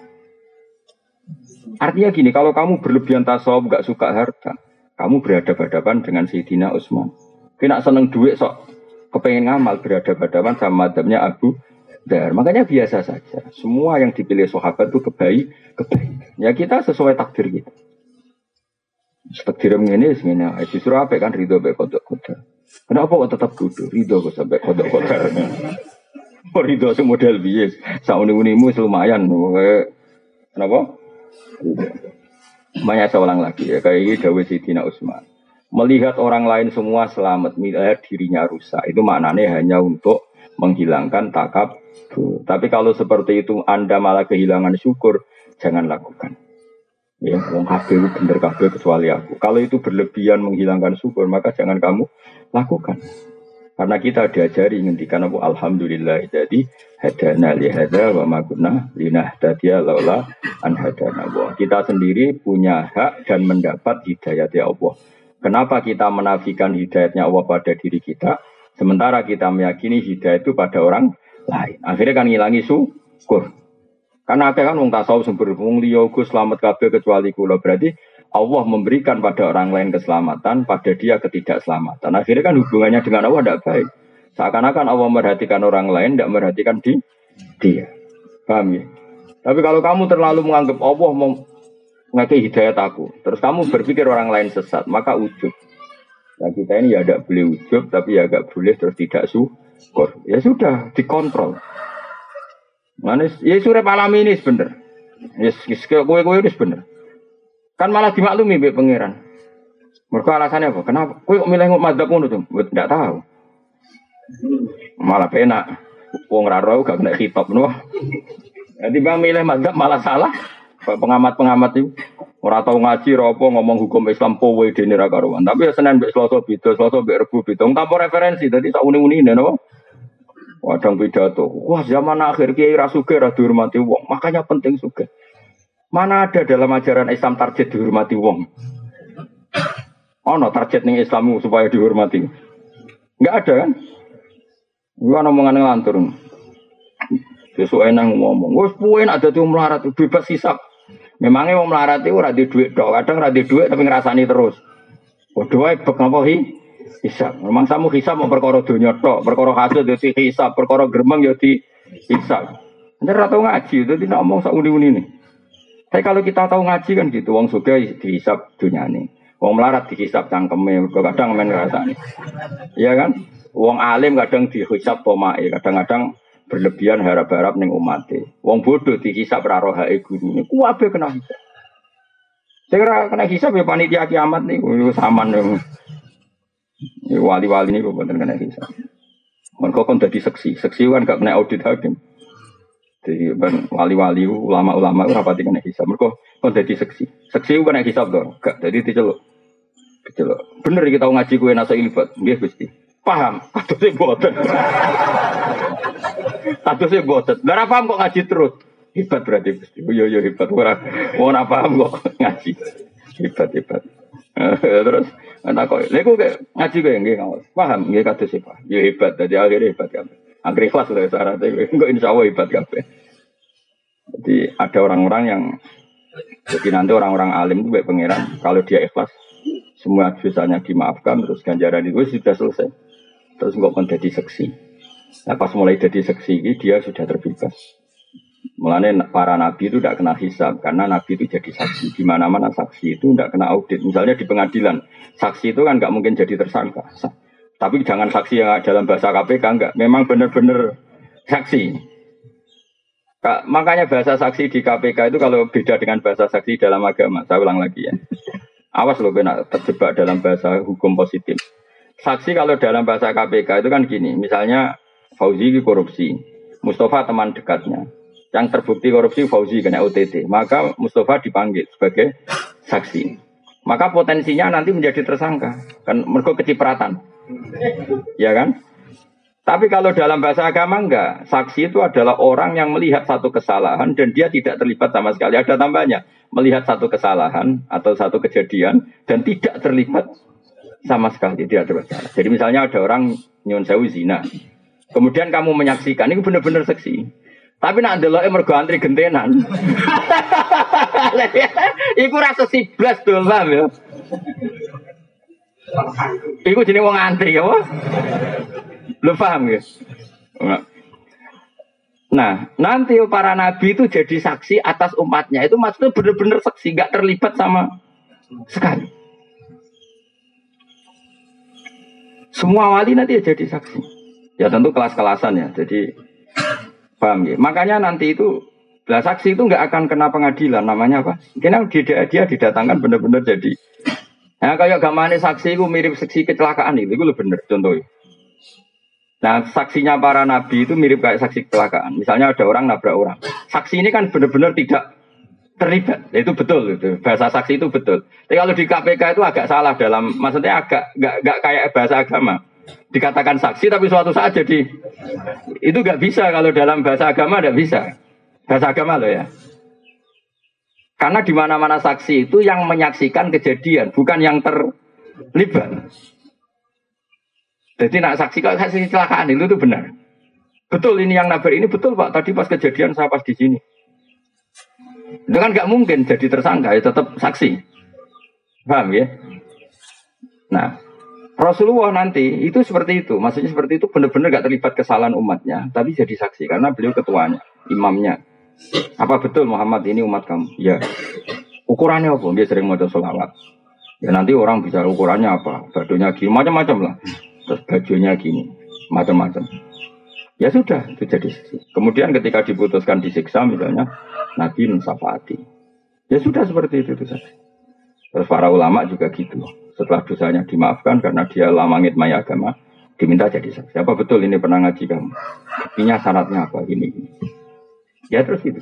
Artinya gini, kalau kamu berlebihan tasawuf, gak suka harta, kamu berhadapan-hadapan dengan Sayyidina Utsman. Kena seneng duit sok kepengen ngamal berhadapan-hadapan sama madhabnya Abu Dar. Makanya biasa saja. Semua yang dipilih sahabat itu kebaik, kebaik. Ya kita sesuai takdir kita. Takdir ini ini justru apa kan ridho baik kodok kodok. Kenapa kok tetap duduk ridho kok sampai kodok kodok? Oh ridho model bias. Sauni unimu lumayan. Kenapa? Banyak saya ulang lagi ya kayak ini Dawei Sidina Usman melihat orang lain semua selamat, melihat dirinya rusak. Itu maknanya hanya untuk menghilangkan takab. Tapi kalau seperti itu Anda malah kehilangan syukur, jangan lakukan. Ya, wong kabeh bener kabeh kecuali aku. Kalau itu berlebihan menghilangkan syukur, maka jangan kamu lakukan. Karena kita diajari ngendikan aku alhamdulillah jadi hadana li hada wa ma kunna linahtadiya laula an hadana Kita sendiri punya hak dan mendapat hidayah dari Allah. Kenapa kita menafikan hidayatnya Allah pada diri kita, sementara kita meyakini hidayat itu pada orang lain. Akhirnya kan ngilangi syukur. Karena akhirnya kan wong tasawuf sumber wong liya selamat kabeh kecuali kula. Berarti Allah memberikan pada orang lain keselamatan, pada dia ketidakselamatan. Akhirnya kan hubungannya dengan Allah tidak baik. Seakan-akan Allah merhatikan orang lain, tidak merhatikan di dia. Paham ya? Tapi kalau kamu terlalu menganggap Allah ngakai hidayat aku. Terus kamu berpikir orang lain sesat, maka ujub. Nah kita ini ya tidak boleh ujub, tapi ya agak boleh terus tidak syukur. Ya sudah, dikontrol. Manis, ya surep alam ini sebenar. Ya kue kue ini sebenar. Kan malah dimaklumi be pangeran. Mereka alasannya apa? Kenapa? Kue kok milih madzhab ngono tuh? Tidak tahu. Malah penak. Wong raro gak kena hitop nuh. Nanti bang milih madzhab malah salah. pengamat-pengamat itu ora tau ngaji apa ngomong hukum Islam powe dene ra. Tapi ya Senin mbek Selasa beda, Selasa mbek Rebo beda. Referensi dadi sak uni-unine napa? Wadang pidato. Wah, zaman akhir kiai ra sugih ra dihormati wong. Makanya penting sugih. Mana ada dalam ajaran Islam target dihormati wong? Ono target ning Islammu supaya dihormati. Enggak ada kan? Gua omongan ngelantur. Besok enak ngomong, wes puin ada tuh melarat bebas hisap. Memangnya mau melarat itu rada duit dong, kadang rada duit tapi ngerasani terus. Waduh, bek ngapa? Hisap. Memang kamu hisap mau perkara dunia tok, perkara hasil jadi hisap, perkara geremeng ya di hisap. Anda tahu ngaji, itu tidak ngomong sak uni nih. Tapi kalau kita tahu ngaji kan gitu, wong dihisap dunia nih. Wong melarat dihisap cangkeme, kadang main nih. Iya kan? Wong alim kadang dihisap pomai, kadang-kadang berlebihan harap-harap neng umat Wong bodoh dihisap rarohai guru ini, kuabe kena hisap. Saya kira kena hisap ya panitia kiamat nih, saman nih. Wali-wali ini bukan kena hisap. Mereka kan jadi seksi, seksi kan gak kena audit hakim. Jadi wali-wali ulama-ulama rapati kena hisap. Mereka kan jadi seksi, seksi kena hisap dong. Gak jadi diceluk. Diceluk. Bener kita ngaji kue nasa ilfat, dia gusti. Paham? Atau sih boten. Atau sih boten. Gak paham kok ngaji terus. Hebat berarti gusti. Yo yo hebat. Orang mau paham kok ngaji. Hebat hebat. Terus Nah kok, lha kayak ngaji kayak nggih ngawas. Paham nggih kata siapa? Ya hebat jadi akhirnya hebat kan. Akhirnya ikhlas lah syaratnya. Enggak insya Allah hebat kabeh. Jadi ada orang-orang yang jadi nanti orang-orang alim itu baik pangeran kalau dia ikhlas semua dosanya dimaafkan terus ganjaran itu sudah selesai. Terus nggak menjadi seksi. Nah pas mulai jadi seksi dia sudah terbebas. Mulanya para nabi itu tidak kena hisab karena nabi itu jadi saksi. Di mana-mana saksi itu tidak kena audit. Misalnya di pengadilan, saksi itu kan nggak mungkin jadi tersangka. Tapi jangan saksi yang dalam bahasa KPK enggak. Memang benar-benar saksi. Makanya bahasa saksi di KPK itu kalau beda dengan bahasa saksi dalam agama. Saya ulang lagi ya. Awas loh kena terjebak dalam bahasa hukum positif. Saksi kalau dalam bahasa KPK itu kan gini. Misalnya Fauzi korupsi. Mustafa teman dekatnya yang terbukti korupsi Fauzi kena OTT, maka Mustafa dipanggil sebagai saksi. Maka potensinya nanti menjadi tersangka, kan mereka kecipratan. Ya kan? Tapi kalau dalam bahasa agama enggak, saksi itu adalah orang yang melihat satu kesalahan dan dia tidak terlibat sama sekali. Ada tambahnya, melihat satu kesalahan atau satu kejadian dan tidak terlibat sama sekali tidak masalah. Jadi misalnya ada orang nyun sewu zina, kemudian kamu menyaksikan, ini benar-benar saksi. Tapi nak ndelok mergo antri gentenan. Iku rasa siblas tuh, paham ya? Iku jenenge wong antri ya, Lu paham ya? Nah, nanti para nabi itu jadi saksi atas umatnya. Itu maksudnya benar-benar saksi, nggak terlibat sama sekali. Semua wali nanti ya jadi saksi. Ya tentu kelas-kelasan ya. Jadi Paham ya? Makanya nanti itu lah saksi itu nggak akan kena pengadilan namanya apa? Karena dia, dia didatangkan benar-benar jadi. Nah kayak gamane saksi itu mirip saksi kecelakaan itu, itu lebih benar contohnya. Nah saksinya para nabi itu mirip kayak saksi kecelakaan. Misalnya ada orang nabrak orang. Saksi ini kan benar-benar tidak terlibat. Ya, itu betul itu. Bahasa saksi itu betul. Tapi kalau di KPK itu agak salah dalam maksudnya agak nggak kayak bahasa agama dikatakan saksi tapi suatu saat jadi itu nggak bisa kalau dalam bahasa agama tidak bisa. Bahasa agama loh ya. Karena di mana-mana saksi itu yang menyaksikan kejadian bukan yang terlibat. Jadi nak saksi kalau saksi kecelakaan itu tuh benar. Betul ini yang nabrak ini betul pak. Tadi pas kejadian saya pas di sini. Itu kan nggak mungkin jadi tersangka ya tetap saksi. Paham ya? Nah Rasulullah nanti itu seperti itu, maksudnya seperti itu benar-benar gak terlibat kesalahan umatnya, tapi jadi saksi karena beliau ketuanya, imamnya. Apa betul Muhammad ini umat kamu? Ya. Ukurannya apa? Dia sering mau sholawat. Ya nanti orang bisa ukurannya apa? Bajunya gini, macam-macam lah. Terus bajunya gini, macam-macam. Ya sudah, itu jadi saksi. Kemudian ketika diputuskan disiksa misalnya, Nabi mensafati. Ya sudah seperti itu, itu saksi. Terus para ulama juga gitu. Setelah dosanya dimaafkan karena dia lama maya agama, diminta jadi saksi. Apa betul ini pernah ngaji kamu? Buktinya syaratnya apa? Ini, ini. Ya terus itu.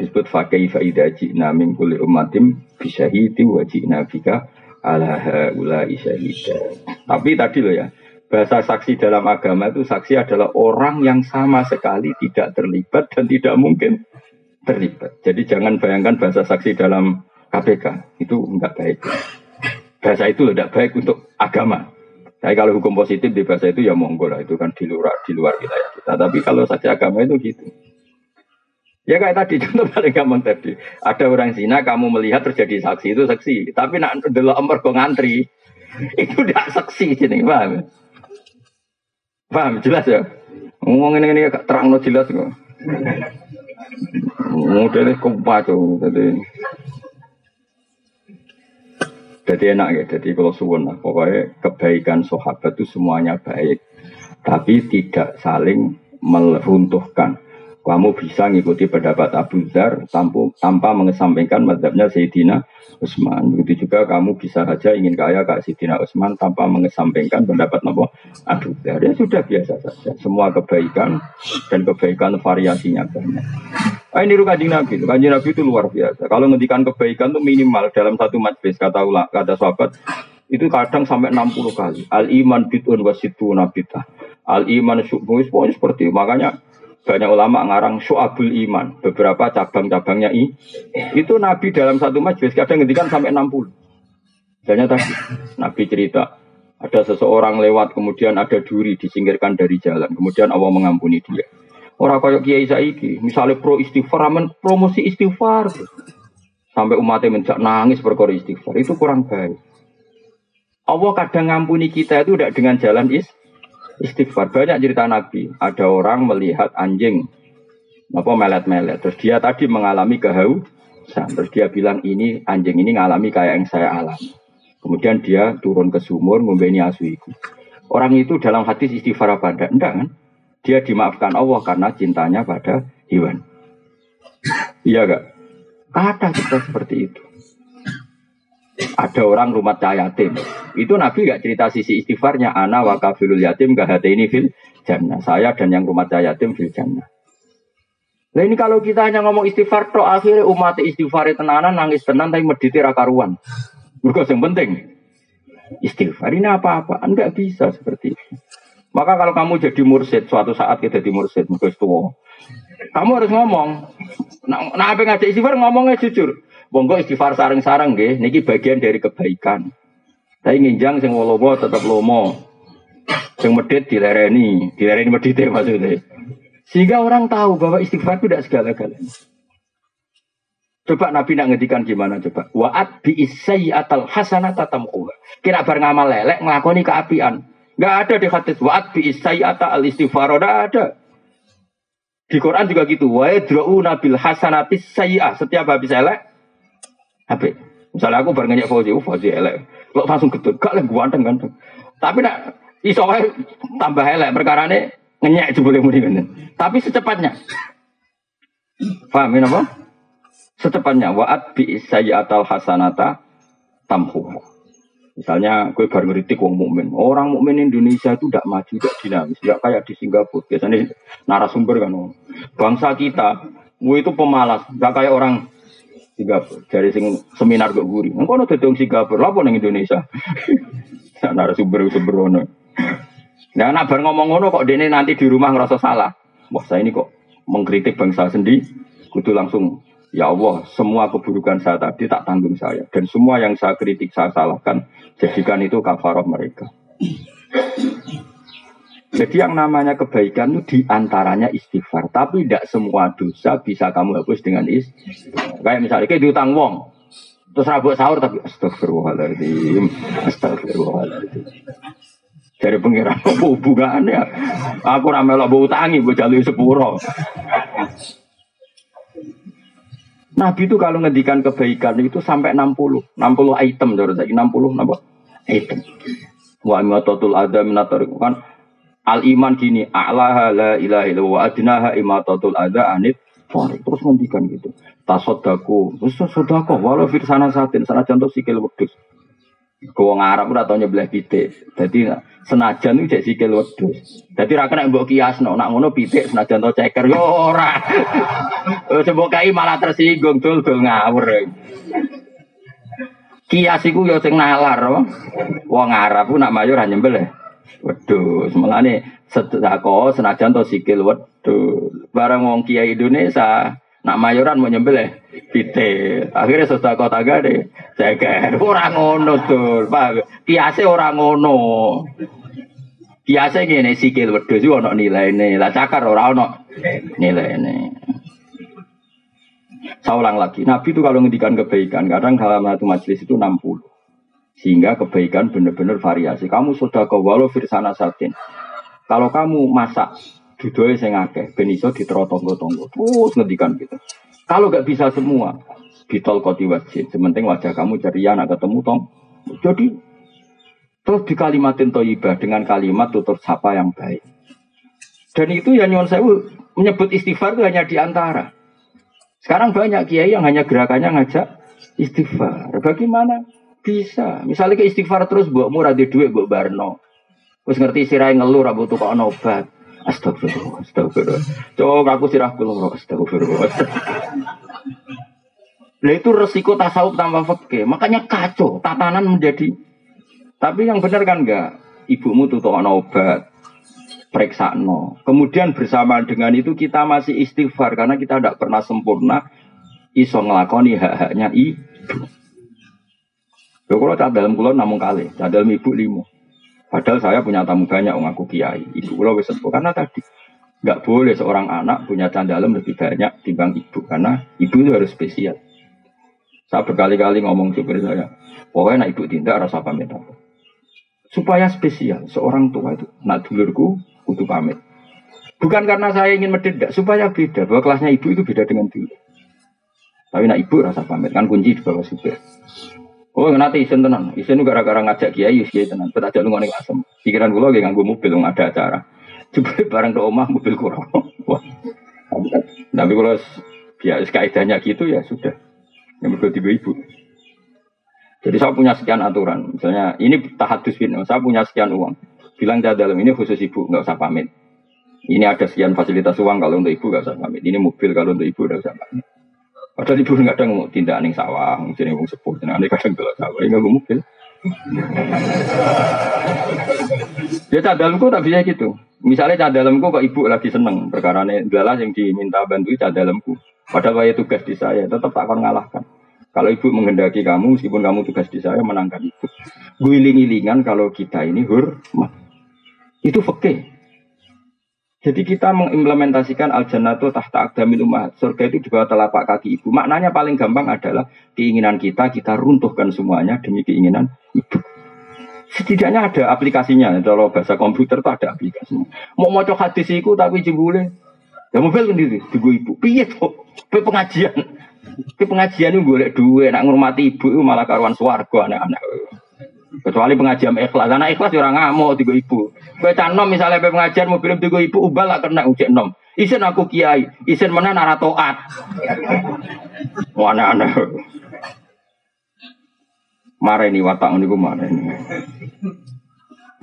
Disebut fakih faida jina min kulli ummatim bisyahidi wa jina bika ala haula isyahida. Tapi tadi loh ya, bahasa saksi dalam agama itu saksi adalah orang yang sama sekali tidak terlibat dan tidak mungkin terlibat. Jadi jangan bayangkan bahasa saksi dalam KPK itu enggak baik bahasa itu tidak baik untuk agama. Tapi kalau hukum positif di bahasa itu ya monggo lah, itu kan di luar di luar wilayah kita. Tapi kalau saja agama itu gitu. Ya kayak tadi contoh paling gampang tadi. Ada orang zina kamu melihat terjadi saksi itu saksi. Tapi nak dulu ember ngantri itu tidak saksi sini paham? Paham jelas ya? Ngomong ini ini terang no jelas kok. Modelnya kumpaco, jadi jadi enak ya, jadi kalau suwun lah, pokoknya kebaikan sahabat itu semuanya baik, tapi tidak saling meruntuhkan. Kamu bisa ngikuti pendapat Abu Dhar tanpa, tanpa mengesampingkan madhabnya Sayyidina Utsman. Begitu juga kamu bisa saja ingin kaya kayak Sayyidina Utsman tanpa mengesampingkan pendapat Nabi Abu Dhar. Ya sudah biasa saja. Semua kebaikan dan kebaikan variasinya banyak. Ah, ini kanjeng Nabi. Kanjeng Nabi itu luar biasa. Kalau ngendikan kebaikan itu minimal dalam satu majlis kata ulah kata sahabat itu kadang sampai 60 kali. Al iman bid'un wasitu nabita. Al iman syubuh seperti. Makanya banyak ulama ngarang syu'abul iman, beberapa cabang-cabangnya i. Itu Nabi dalam satu majlis kadang ngendikan sampai 60. Misalnya tadi Nabi cerita ada seseorang lewat kemudian ada duri disingkirkan dari jalan, kemudian Allah mengampuni dia. Orang kayak Kiai Saiki, misalnya pro istighfar, aman promosi istighfar. Sampai umatnya menjak nangis perkara istighfar, itu kurang baik. Allah kadang ngampuni kita itu tidak dengan jalan is, istighfar. Banyak cerita Nabi. Ada orang melihat anjing apa melet-melet. Terus dia tadi mengalami kehausan. Terus dia bilang ini anjing ini ngalami kayak yang saya alami. Kemudian dia turun ke sumur membeni asu itu. Orang itu dalam hati istighfar apa enggak? Enggak kan? Dia dimaafkan Allah karena cintanya pada hewan. Iya gak? Ada kita seperti itu ada orang rumah yatim. Itu Nabi gak cerita sisi istighfarnya. Ana wa kafilul yatim hati ini fil jannah. Saya dan yang rumah yatim fil jannah. Nah ini kalau kita hanya ngomong istighfar, to akhirnya umat istighfar tenanan nangis tenan tapi mediti rakaruan. Mereka yang penting istighfar ini apa-apa, enggak bisa seperti itu. Maka kalau kamu jadi mursid, suatu saat kita jadi mursid, mursid tua, kamu harus ngomong. Nah, nah apa ngajak istighfar ngomongnya jujur. Monggo istighfar sarang-sarang nggih, niki bagian dari kebaikan. Tapi nginjang sing lomo tetap lomo. Sing medit dilereni, dilereni medite maksudnya. Sehingga orang tahu bahwa istighfar itu tidak segala-galanya. Coba Nabi nak ngedikan gimana coba? Wa'at bi atal hasanata tamquha. Kira bar ngamal lelek nglakoni keapian. Enggak ada di hadis wa'at bi atal istighfar, enggak ada. Di Quran juga gitu. Wa yadra'una bil hasanati sayyi'ah. Setiap habis elek Habis. Misalnya aku bareng nyanyi Fauzi, oh Fauzi elek. Lo langsung gedut, gak lagi ganteng ganteng. Tapi nak iso tambah elek perkara ini ngenyek jebule muni Tapi secepatnya. Paham ini apa? Secepatnya waat bi sayyatal hasanata tamhu. Misalnya gue baru ngeritik wong mukmin. Orang mukmin Indonesia itu tidak maju, tidak dinamis, tidak kayak di Singapura. Biasanya narasumber kan. Bangsa kita, gue itu pemalas, gak kayak orang Singapura. Dari sing seminar kok guri. Engko ono dadi Singapura, lha ning Indonesia. Narasumber sembrono. Nah, nak bar ngomong ngono kok dene nanti di rumah ngerasa salah. Wah, saya ini kok mengkritik bangsa sendiri. Kudu langsung Ya Allah, semua keburukan saya tadi tak tanggung saya. Dan semua yang saya kritik, saya salahkan. Jadikan itu kafaroh mereka. Jadi yang namanya kebaikan itu di antaranya istighfar. Tapi tidak semua dosa bisa kamu hapus dengan istighfar. Kayak misalnya kayak diutang wong. Terus rabuk sahur tapi astagfirullahaladzim. Astagfirullahaladzim. Dari pengiran apa hubungannya? Aku ramelok bau tangi, gue jalur sepuro. Nabi itu kalau ngedikan kebaikan itu sampai 60, 60 item, 60 apa? Item. Wa imatatul adam kan Al iman gini, a'laha la ilaha illallah wa adnaha imatatul adha anit fari. Terus ngendikan gitu. Tasodaku, terus sodako, walau fir sana satin, sana contoh sikil wedus. Kau Arab udah tau nyebelah pitik. Jadi senajan itu sikil. Jadi rakyat mbok kias no, nak ngono pitik senajan to ceker yo ora. Coba kai malah tersinggung dul dul ngawur. Kias yo sing nalar, wong Arab ku nak hanya nyembelih. Wedus, nih sedako senajan to sikil wedus. Barang wong kiai Indonesia nak mayoran mau nyembelih pite. Akhirnya sedako taga deh. Ceker orang ngono tuh. Pak, kiase orang ngono. Kiase gini sikil wedus ono nilai ini. Lah cakar ono nilai ini. Saya ulang lagi, Nabi itu kalau ngendikan kebaikan, kadang dalam satu majelis itu 60. Sehingga kebaikan benar-benar variasi. Kamu sudah ke walau firsana satin. Kalau kamu masak dudoe sing akeh ben iso ditero tonggo-tonggo. Terus ngendikan gitu. Kalau gak bisa semua, bitol koti wajib. Sementing wajah kamu ceria nak ketemu tong. Jadi terus di kalimatin toyibah dengan kalimat tutur sapa yang baik. Dan itu ya nyuwun sewu menyebut istighfar itu hanya di antara. Sekarang banyak kiai yang hanya gerakannya ngajak istighfar. Bagaimana bisa? Misalnya ke istighfar terus buat murah di duit buat barno. Terus ngerti sirai ngeluh rabu tuh kok obat. Astagfirullah, astagfirullah. Coba aku sirah kulo, astagfirullah. Nah itu resiko tasawuf tanpa fakih. Makanya kacau, tatanan menjadi. Tapi yang benar kan enggak. Ibumu tuh obat, periksa no. Kemudian bersama dengan itu kita masih istighfar karena kita tidak pernah sempurna iso ngelakoni hak-haknya ibu. Lho kalau tak dalam kulon namun kali, tak dalam ibu limo. Padahal saya punya tamu banyak ngaku kiai. Ibu kulo wis karena tadi nggak boleh seorang anak punya candalem lebih banyak timbang ibu karena ibu itu harus spesial. Saya berkali-kali ngomong supir saya, pokoknya nak ibu tindak rasa pamit apa. Supaya spesial, seorang tua itu, nak dulurku, kudu pamit. Bukan karena saya ingin mendedak, supaya beda, bahwa kelasnya ibu itu beda dengan dulur. Tapi nak ibu rasa pamit, kan kunci di bawah supir. Oh, nanti isen tenan. Isen gara-gara ngajak kiai, kiai tenan. Ajak lu ngonek asem. Pikiran gue lagi nganggu mobil, nggak ada acara. Coba barang ke omah mobil kurang. Wah. Tapi kalau biasa kaidahnya gitu ya sudah. Yang berdua tiga ibu. Jadi saya punya sekian aturan. Misalnya ini tahadus bin, saya punya sekian uang. Bilang dia dalam ini khusus ibu, nggak usah pamit. Ini ada sekian fasilitas uang kalau untuk ibu nggak usah pamit. Ini mobil kalau untuk ibu nggak usah pamit. Padahal ibu ada ngomong tindak ning sawah, mungkin ngomong sepuh, ini kadang gelap sawah, nggak mungkin. Ya cadalku tak bisa gitu. Misalnya cadalku kok ibu lagi seneng perkara ini adalah yang diminta bantu cadalku. Padahal saya tugas di saya tetap tak akan ngalahkan. Kalau ibu menghendaki kamu, meskipun kamu tugas di saya menangkan ibu. Guling-gilingan kalau kita ini hormat. Itu fakih. Jadi kita mengimplementasikan al jannatu tahta akdamil umat. Surga itu di bawah telapak kaki ibu. Maknanya paling gampang adalah keinginan kita, kita runtuhkan semuanya demi keinginan ibu. Setidaknya ada aplikasinya. Kalau bahasa komputer itu ada aplikasinya. Mau mau hadis itu tapi jebule. Ya mobil sendiri, tunggu ibu. Piye tuh? pengajian. Ke pengajian itu boleh dua, nak ngurmati ibu itu malah karuan swargo anak-anak. Kecuali pengajian ikhlas. Karena ikhlas ya orang ngamuk tiga ibu. Kue canom misalnya pe pengajian film tiga ibu ubah lah kena ujian nom. Isen aku kiai, isen mana nara toat. Mana aneh. Marah ini watak ini marah ini.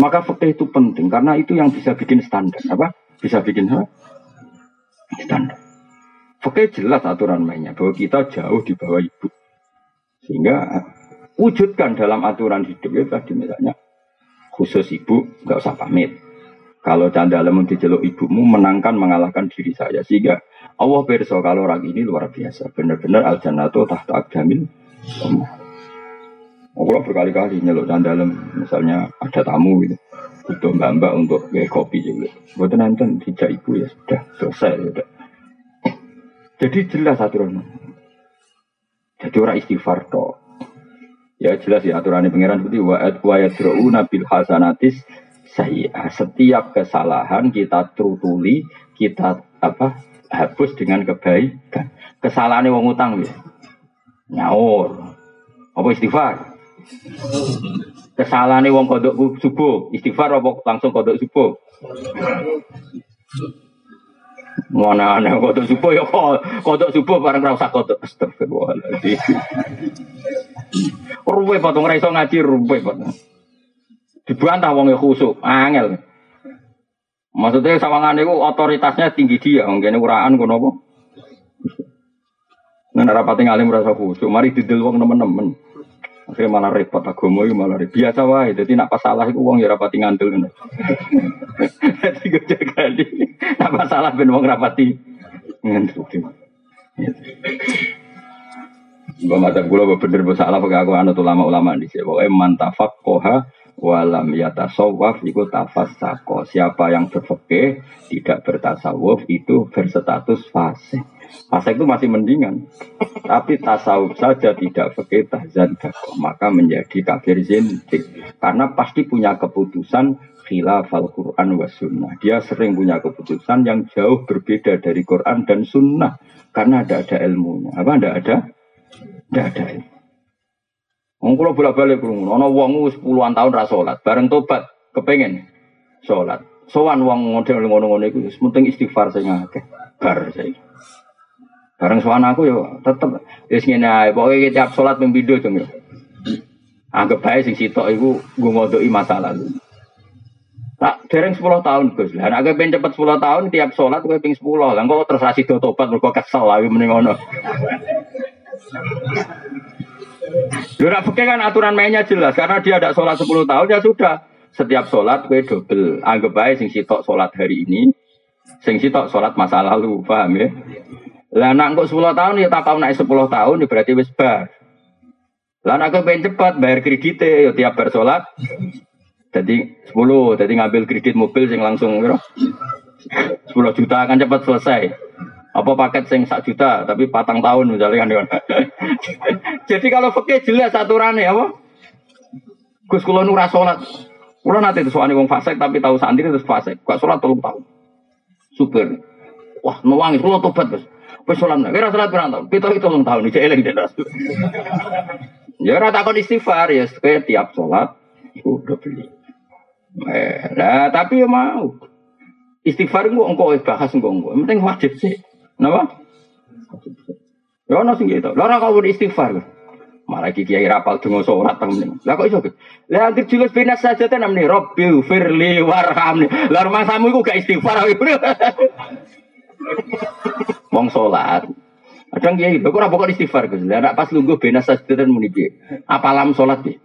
Maka fakta itu penting karena itu yang bisa bikin standar apa? Bisa bikin apa? Standar. Fakta jelas aturan mainnya bahwa kita jauh di bawah ibu. Sehingga wujudkan dalam aturan hidup itu tadi misalnya khusus ibu nggak usah pamit. Kalau canda dalam dijeluk ibumu menangkan mengalahkan diri saya sehingga Allah perso kalau orang ini luar biasa benar-benar al jannatu tahta akdamil Allah berkali-kali nyeluk canda dalam misalnya ada tamu gitu butuh mbak-mbak untuk kayak kopi juga. Buat nonton tidak ibu ya sudah selesai sudah. Jadi jelas aturan. Jadi orang istighfar toh Ya jelas ya aturannya pangeran seperti wa'ad wa yadra'una bil hasanatis saya setiap kesalahan kita trutuli kita apa hapus dengan kebaikan. Kesalahan wong utang ya. Nyaur. Apa istighfar? Kesalahan wong kodok subuh. Istighfar apa langsung kodok subuh Mana aneh kodok subuh ya kodok subuh bareng rasa kodok astagfirullahaladzim Ruwe potong raiso ngaji ruwe potong. Dibantah wong e khusuk, angel. Maksudnya sawangan itu otoritasnya tinggi dia, mungkin uraan kono apa? Nah, rapati ngalim rasa khusuk, mari didel wong temen-temen. Akhirnya malah repot agama itu malah repot. Biasa wae, jadi nak salah itu wong ya rapati ngandel ngono. Jadi gue jaga di, nak salah ben wong rapati ngandel. Mbak macam kula bener salah pakai aku anut ulama-ulama di sini. Pokoknya mantafak koha walam yatasawwaf iku tafassako. Siapa yang berfikih tidak bertasawuf itu berstatus fase. Fase itu masih mendingan. Tapi tasawuf saja tidak fikih tahzan maka menjadi kafir zindik. Karena pasti punya keputusan khilafal Quran wa sunnah. Dia sering punya keputusan yang jauh berbeda dari Quran dan sunnah. Karena ada ada ilmunya. Apa ada ada? Tidak ada ilmu. Wong bolak-balik krungu, ana wong wis puluhan tahun ra salat, bareng tobat kepengen salat. Sowan wong model ngono-ngono wis penting istighfar sing akeh. Bar saiki. Bareng sowan aku yo tetep wis ngene ae, pokoke tiap salat ping pindho jeng yo. Anggap bae sing sitok iku nggo ngodoki masa lalu. Tak dereng 10 tahun Gus. Lah nek pengen cepet 10 tahun tiap salat kowe ping 10. Lah kok terus asido tobat mergo kesel lagi mending ngono. Lu pakai kan aturan mainnya jelas karena dia ada sholat 10 tahun ya sudah. Setiap sholat gue double. Anggap aja sing sitok sholat hari ini, sing sitok sholat masa lalu, paham ya? Lah nak kok 10 tahun ya tak tahu naik 10 tahun ya berarti wis bar. Lah nak pengen cepat bayar kreditnya ya tiap bar sholat. Jadi 10, jadi ngambil kredit mobil sing langsung bro. 10 juta akan cepat selesai. Apa paket sing sak juta tapi patang tahun misalnya kan jadi kalau fakir jelas aturannya apa? Gus kula nu salat kula nanti soalnya wong fasik tapi tahu santri terus fasik. Kok salat tolong tahun? Super wah nuwangi kula tobat Gus wis salat nek ora salat pirang tahun pito itu tahun iki eling den ya ora takon istighfar ya tiap salat iku udah beli eh nah tapi ya mau istighfar engko engko bahas engko engko penting wajib sih Napa? Ya ono sing gitu. Lah ora istighfar. Malah iki kiai rapal donga salat temen. Lah kok iso? Lah anggere julus binas saja ten namne Rabbil firli warhamni. Lah rumah samu iku gak istighfar. Wong salat. Kadang kiai, kok ora pokok istighfar Gus. Lah pas lungguh saja ten muni piye? Apalam salat piye?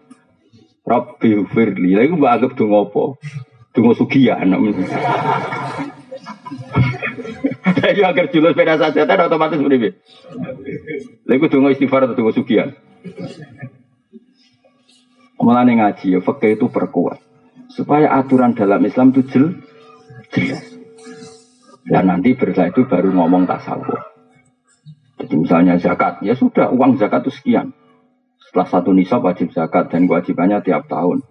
Rabbil firli. Lah iku mbak anggap donga apa? Donga sugihan. Jadi agar julus sepeda saja, kan otomatis beribu. Lalu tunggu istighfar atau tunggu sugian. Mulane ngaji ya fakih itu perkuat supaya aturan dalam Islam itu jel, jelas. Dan nanti bersetelah itu baru ngomong tasawuf. Jadi misalnya zakat, ya sudah uang zakat itu sekian. Setelah satu nisab wajib zakat dan kewajibannya tiap tahun.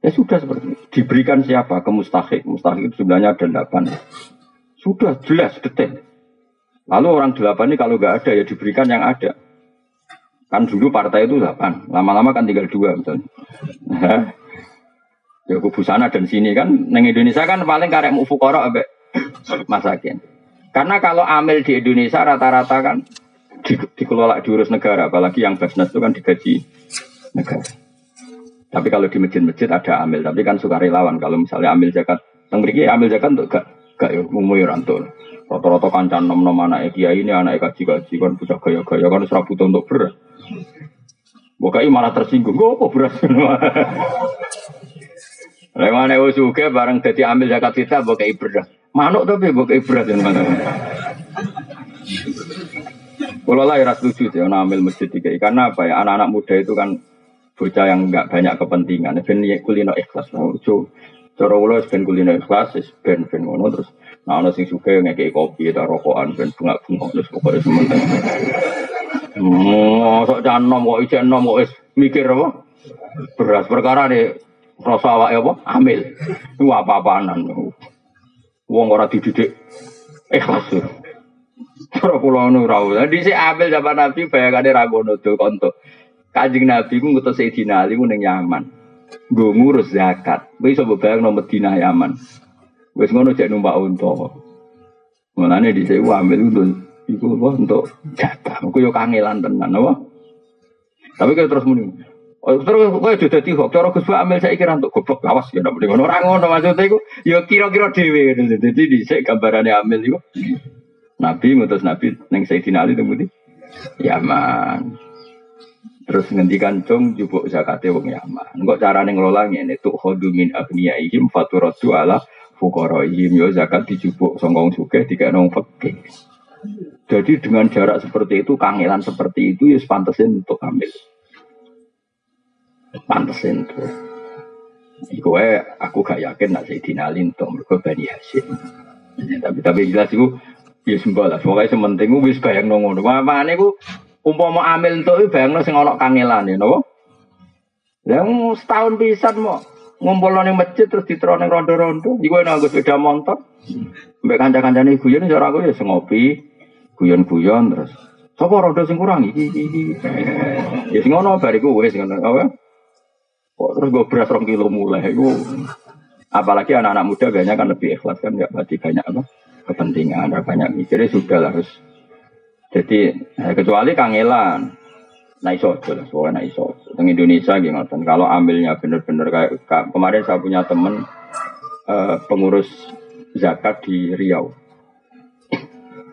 Ya sudah seperti itu. Diberikan siapa? Ke mustahik. Mustahik itu sebenarnya ada delapan. Sudah jelas detail. Lalu orang delapan ini kalau nggak ada ya diberikan yang ada. Kan dulu partai itu delapan, lama-lama kan tinggal dua misalnya. ya kubu sana dan sini kan, neng Indonesia kan paling karek mufukoro abe masakin. Karena kalau amil di Indonesia rata-rata kan di, dikelola diurus negara, apalagi yang basnas itu kan digaji negara. Tapi kalau di masjid-masjid ada amil, tapi kan suka relawan. Kalau misalnya amil zakat, yang amil zakat untuk gak gak ya umum ya rantul. Rata-rata kancan nom-nom anak kiai ini anak kaji-kaji kan punya gaya-gaya kan serap butuh untuk beras. Bukai malah tersinggung, gue apa beras? Lewat nego juga bareng jadi ambil zakat kita bukai beras. Manuk tapi bukai beras yang mana? Kalau lah ya setuju ya ambil masjid tiga karena apa ya anak-anak muda itu kan bocah yang nggak banyak kepentingan. Ben kulino ikhlas, Cara kula ben kulino ikhlas, ben ben ngono terus nah ana sing suka ngekeki kopi ta rokokan ben bunga-bunga terus pokoke sementing. Oh, sok canom kok ijek enom kok mikir apa? Beras perkara nih rasa awake apa? Amil. Iku apa-apanan. Wong ora dididik ikhlas. Cara kula ngono ra. Dadi sik amil zaman Nabi bayangane ra ngono do konto. Kanjeng Nabi ku ngutus Sayyidina Ali ku ning Yaman. Gue ngurus zakat. Gue bisa bayang nomor Medina Yaman. Gue ngono cek numpak unta. Mulane di saya ambil itu itu apa untuk jatah. Gue yo kangelan tenan apa. Tapi kayak terus muni. Oh, terus kowe sudah dadi hok cara Gus ambil saya kira untuk goblok awas ya ndak ngono ora ngono maksudnya iku ya kira-kira dhewe dadi dhisik gambarane ambil iku Nabi ngutus Nabi ning Sayyidina Ali temu di Yaman. Terus ngendikan cung jubuk zakate wong Yaman. Engko carane ngelola ngene tuh khodu min agniyaihim faturatu ala fuqaraihim yo zakat dijubuk sangka wong sugih dikene wong fakir. Jadi dengan jarak seperti itu, kangelan seperti itu ya pantesin untuk ambil. Pantesin tuh. Iku aku gak yakin nak saya dinalin untuk mereka Bani Hashim. Tapi tapi jelas itu ya sembah lah. Pokoknya sementing wis bayang nongono. Mana itu umpama amil itu bayangno sing ana kangelane napa yang setahun pisan mau ngumpul ning masjid terus diterone rondo-rondo. Iku enak nggo sepeda motor. Mbek kanca-kancane guyon cara aku ya ngopi, guyon-guyon terus. Sapa rondo sing kurang iki iki. Ya sing ngono bariku wis ngono apa? Kok terus gue beras rong kilo mulai iku. Apalagi anak-anak muda biasanya kan lebih ikhlas kan nggak berarti banyak apa kepentingan, banyak mikirnya sudah lah harus. Jadi eh, kecuali kangelan, iso aja lah, soalnya nah iso. Teng Indonesia gimana? Kalau ambilnya bener-bener kayak kemarin saya punya temen uh, pengurus zakat di Riau.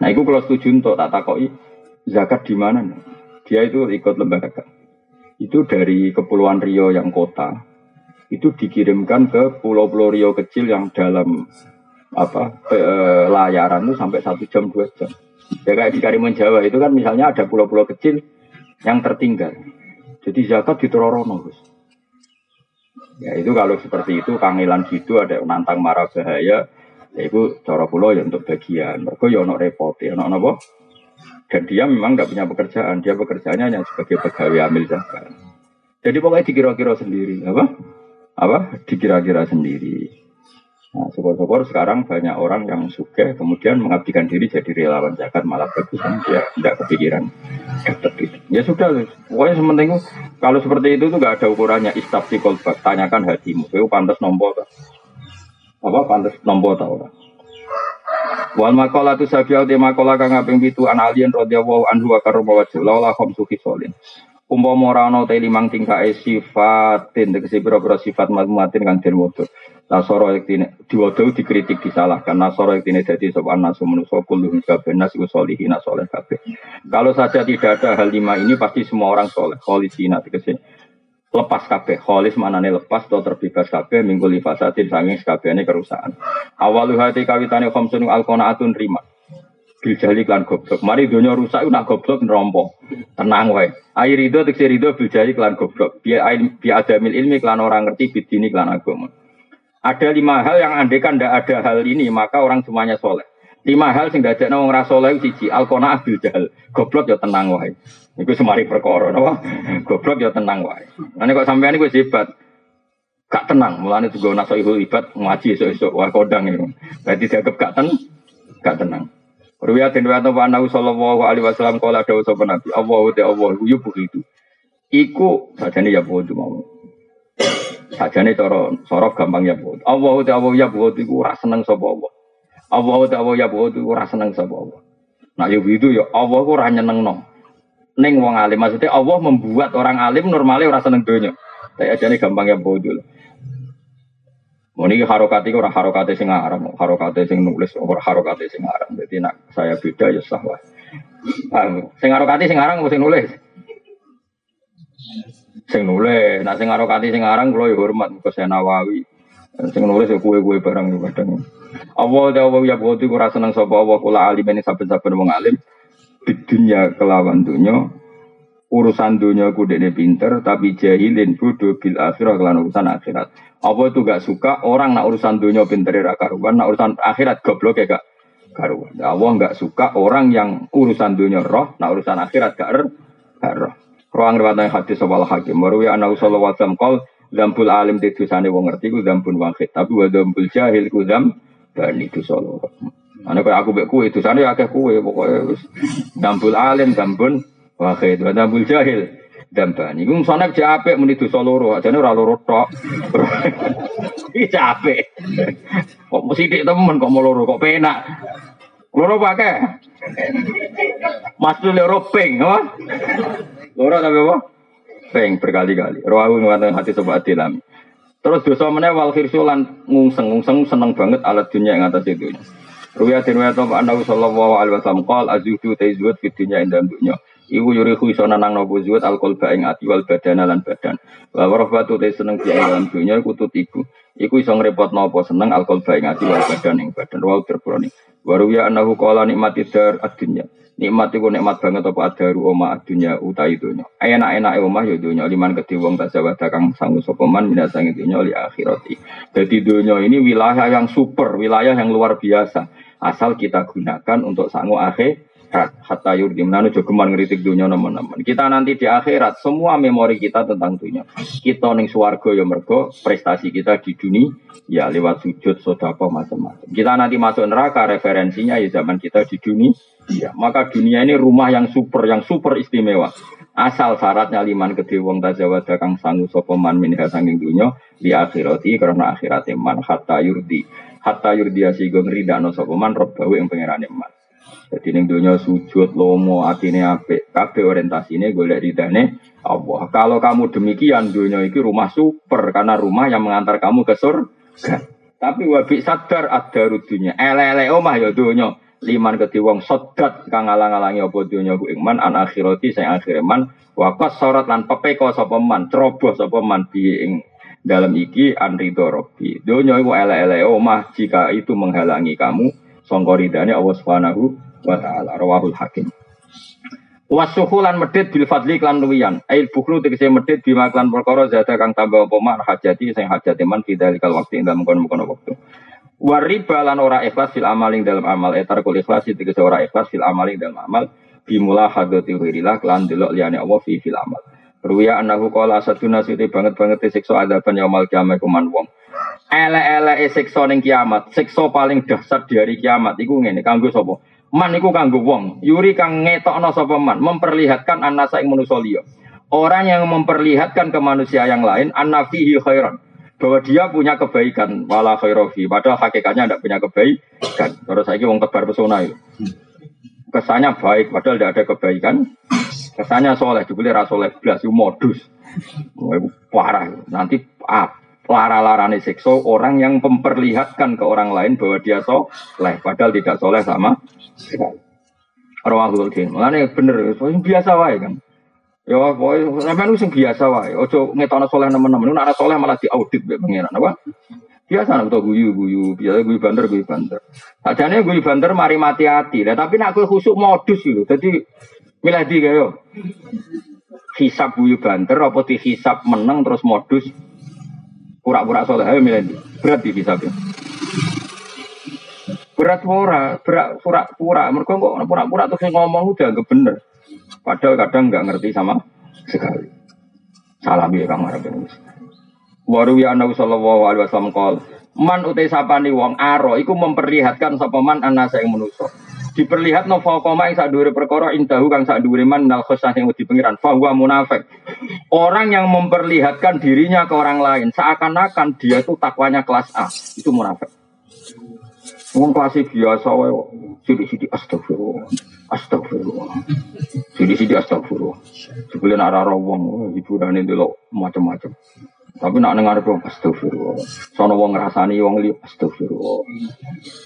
Nah itu kalau setuju untuk tak takoi zakat di mana? Dia itu ikut lembaga. Itu dari Kepulauan Riau yang kota, itu dikirimkan ke pulau-pulau Riau kecil yang dalam apa ke, eh, layaran itu sampai satu jam dua jam. Ya kayak di Karimun Jawa itu kan misalnya ada pulau-pulau kecil yang tertinggal. Jadi zakat ditororono, Gus. Ya itu kalau seperti itu kangelan gitu ada nantang marah bahaya, ya itu cara pulau ya untuk bagian. Mereka ya ono repot, ya ono apa? Dan dia memang nggak punya pekerjaan, dia pekerjaannya hanya sebagai pegawai amil zakat. Jadi pokoknya dikira-kira sendiri, apa? Apa? Dikira-kira sendiri. Nah, syukur-syukur sekarang banyak orang yang suka kemudian mengabdikan diri jadi relawan zakat malah bagus kan dia tidak kepikiran dapat itu. Ya sudah, pokoknya sementing kalau seperti itu tuh gak ada ukurannya istafsi kolbak, tanyakan hatimu, itu pantas nompo apa pantas nompo tau orang. Wal makola tu sabiau te makola kang kaping pitu an alien radhiyallahu anhu wa karrama wajhu laula khamsu khisalin. Umpama ora ana te limang tingkake sifatin tegese pira-pira sifat madmuatin kang den wudu. Nasoro yektine diwodo dikritik disalahkan. Nasoro yektine dadi sapa nasu manusa kulluhum kabeh nas iku solihin soleh kabeh. Kalau saja tidak ada hal lima ini pasti semua orang soleh. Kholisina tegese lepas kabeh. Kholis manane lepas atau terbebas kabeh minggu lifasatin sanging kabehane kerusakan. Awalu hati kawitane khamsun alqanaatun rima. Bil jali klan goblok. Mari dunia rusak nak goblok nerompo. Tenang wae. Air itu tegese rido bil jali klan goblok. Biar bi adamil ilmi klan orang ngerti bidini klan agama. Ada lima hal yang andekan tidak ada hal ini, maka orang semuanya soleh. Lima hal sing dadi wong ora saleh siji alqona abil jahal. Goblok ya tenang wae. Iku semari perkara napa? Goblok ya tenang wae. Nah kok sampean iku hebat. Gak tenang, mulane juga naso ibu ibat ngaji esuk-esuk wah kodang itu. Berarti dianggap gak tenang, gak tenang. Ruwiyat den wa ana sallallahu alaihi wasallam kala dawuh sapa nabi, Allahu ta Allah yu begitu. Iku sajane ya bodoh mau. Sajane cara sorok gampang ya buat. Allah te Allah ya buat iku ora seneng sapa Allah. Allah te Allah ya buat iku ora seneng sapa Allah. Nah ya itu ya Allah ora nyenengno. Ning wong alim maksudnya Allah membuat orang alim normalnya ora seneng. Tapi ajane gampang ya. Mau ini harokati ora harokati sing aran, harokati sing nulis ora harokati sing. Jadi nak saya beda ya sah wae. Sing harokati sing sing nulis sing nulis, nah sing arokati sing aran kula ya hormat ke Nawawi. Sing nulis ya kue-kue barang yo kadang. Allah ta Allah ya boti ora seneng sapa Allah kula alim ini saben-saben wong alim di dunia kelawan dunia urusan dunia ku dene pinter tapi jahilin bodoh bil akhirah kelan urusan akhirat. Apa itu gak suka orang nak urusan dunia pinter ra karuan, nak urusan akhirat goblok ya gak karuan. Allah gak suka orang yang urusan dunia roh, nak urusan akhirat gak roh. Ruang riwayat hadis sawal hakim. Baru ya anak alaihi wasallam kal Zambul alim di dosane wong ngerti ku zambul wahid. Tapi wa zambul jahil ku zam bani dosa loro. Ana kaya aku mek kuwe dosane akeh kuwe pokoke wis zambul alim zambul wahid wa zambul jahil dambani. Iku musane jek apik muni dosa loro, ajane ora loro tok. Iki apik. Kok mesti dik temen kok mau loro kok penak. Loro pakai. Mas loro ping, apa? Loro tapi apa? Peng berkali-kali. Rawahu ngatakan hati sobat dilam. Terus dosa meneh wal khirsulan ngungseng ngungseng seneng banget alat dunia yang atas itu. Ruya din wa ta anna sallallahu alaihi wasallam qol azudu taizuat fi dunya inda dunya. Iku yuri khu iso nanang nopo zuat alkohol ing ati wal badan lan badan. Wa warafatu te seneng di dalam dunya iku tut iku. Iku iso ngrepot nopo seneng alkohol ing ati wal badan ing badan. Wa terbroni. Waru ya anahu qala nikmati dar ad-dunya. Nikmat iku nikmat banget apa adaru oma dunya utai dunya. Enak-enak omah ya dunya liman kedhe wong tasawuf kang sangu sapa man minasangi dunya li akhirati. Jadi dunya ini wilayah yang super, wilayah yang luar biasa. Asal kita gunakan untuk sangu akhir hatta yurdi menanu jogeman ngeritik dunia teman-teman. Kita nanti di akhirat semua memori kita tentang dunia. Kita ning swarga ya mergo prestasi kita di dunia ya lewat sujud sodapa macam-macam. Kita nanti masuk neraka referensinya ya zaman kita di dunia. Ya, maka dunia ini rumah yang super, yang super istimewa. Asal syaratnya liman gede wong tajawada kang sangu sapa man minha sanging dunya di akhirati karena akhirat man hatta yurdi hatta yurdi asigo ngridakno sapa man robbahu ing pangerane man. Jadi ning dunia sujud lomo atine apik kabeh orientasine golek ridane Allah. Kalau kamu demikian dunia itu rumah super karena rumah yang mengantar kamu ke surga. Tapi wabi sadar ada rudunya. Ele-ele omah ya dunia liman kedhi wong sodat kang ngalang-alangi apa donya ku iman an akhirati sing akhir man wa sorot lan pepeko sapa man ceroboh sapa man ing dalam iki an ridho rabbi donya iku ele-ele omah jika itu menghalangi kamu sangka ridane Allah Subhanahu wa taala rawahul hakim Wasuhulan medit bil fadli klan luwian. Ail bukhlu tegese medit bima klan perkara zada kang tambah apa mak hajati sing hajati man fidalikal waktu ing dalem kono-kono waktu. Wariba lan ora ikhlas fil amaling dalam amal etar kul ikhlas ke ora ikhlas fil amaling dalam amal bimula hadati wirilah kelan delok liyane Allah fi fil amal. Ruya anahu qala satuna siti banget banget siksa adaban yaumul kiamat kuman wong. Ele-ele siksa ning kiamat, siksa paling dahsyat di hari kiamat iku ngene kanggo sapa? Man iku kanggo wong, yuri kang ngetokno sapa man, memperlihatkan anasa ing manusa liya. Orang yang memperlihatkan ke manusia yang lain annafihi khairan. Bahwa dia punya kebaikan wala khairofi padahal hakikatnya tidak punya kebaikan. Terus saya wong tebar pesona itu kesannya baik padahal tidak ada kebaikan. Kesannya soleh dibeli rasoleh belas modus. Parah. Nanti ah, lara-larane sekso orang yang memperlihatkan ke orang lain bahwa dia soleh padahal tidak soleh sama sekali Rawahul Din. Makanya bener, biasa wae kan. Ya pokoke sampean sing biasa wae. Ojo ngetokno soleh nemen-nemen. Nek ana soleh malah diaudit mbek pangeran apa? Biasa nek guyu-guyu, biasa guyu banter guyu banter. Sajane guyu banter mari mati hati. Lah tapi nek kowe khusuk modus lho. Dadi milih di kaya. Hisap guyu banter apa dihisap meneng terus modus pura-pura soleh ayo milih. Berat di hisapnya. Berat ora, berat pura-pura. Mergo kok pura-pura terus ngomong udah anggap bener. Padahal kadang nggak ngerti sama sekali. Salam ya Kang Waru ya Nabi Sallallahu Alaihi Wasallam kal man utai sapani wong aro iku memperlihatkan sapa man anasa yang menuso diperlihat no koma yang sadure perkara indahu kang sadure man nal khosah yang di pengiran. Fahuwa munafik. Orang yang memperlihatkan dirinya ke orang lain seakan-akan dia itu takwanya kelas A. Itu munafik. Wong kelas biasa wae sidi-sidi astagfirullah. Astagfirullah. Sidi-sidi astagfirullah. Sebelum arah wong hiburan itu lo macam-macam. Tapi nak dengar dong astagfirullah. Sono wong ngrasani wong li astagfirullah.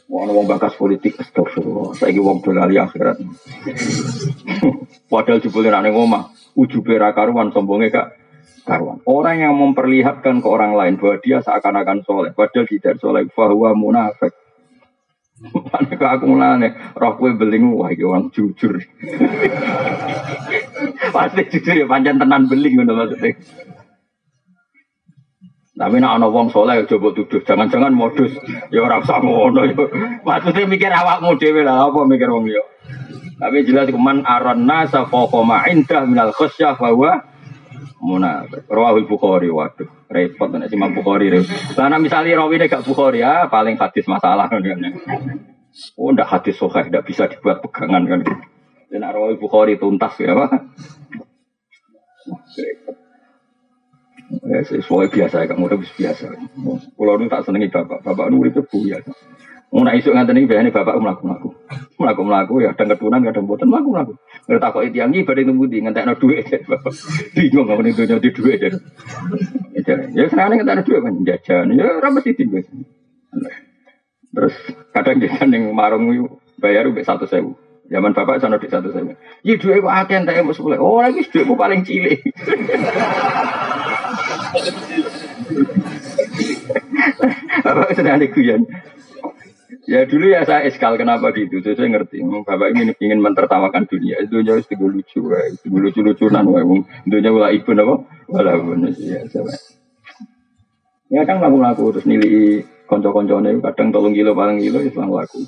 Wong wong bakas politik astagfirullah. Saiki wong dolali akhirat. Padahal jebule nak ning omah, ujube ra karuan sombonge kak karuan. Orang yang memperlihatkan ke orang lain bahwa dia seakan-akan soleh, padahal tidak soleh, bahwa munafik. Ane kok aku mulane roh kowe beling wah iki wong jujur. Pasti jujur ya pancen tenan beling ngono maksudnya. Tapi nak ana wong soleh coba tuduh, jangan-jangan modus. Ya ora usah ngono ya. Maksudnya mikir awakmu dhewe lah apa mikir wong liya. Tapi jelas kuman aron nasa fawqa ma indah minal khasyah bahwa munafik. Rawahul Bukhari waduh repot nek Imam Bukhari repot. Lah misalnya rawine gak Bukhari ya paling hadis masalah kan. Oh ndak hadis sahih ndak bisa dibuat pegangan kan. Dan rawahul Bukhari tuntas ya Pak. Ya, sesuai biasa ya, kamu udah biasa. Kalau nu tak senengi bapak, bapak nu itu. Mau nak isuk nganten iki bayane bapak mlaku mlaku. Mlaku mlaku ya kadang ketunan kadang boten mlaku mlaku. Nek takoki tiyang iki badhe nemu ndi ngentekno dhuwit. Bingung ngene donya di dhuwit. Ya senengane ngentekno dhuwit kan jajan. Ya ora mesti tinggal. Terus kadang dia ning marung bayar mbek 100.000. Zaman bapak sana di satu saya. Iya duit kok akeh entek mau sepuluh. Oh lagi duitku paling cilik. Bapak sedang ada guyon. Ya dulu ya saya eskal kenapa gitu. Saya, saya ngerti. Bapak ingin ingin mentertawakan dunia. Itu jauh itu lucu, itu lucu lucunan. Dunia wala ibu apa? Wala ya saya. Ya kan laku laku terus nilai konco-koncone kadang tolong kilo paling kilo Islam ya laku.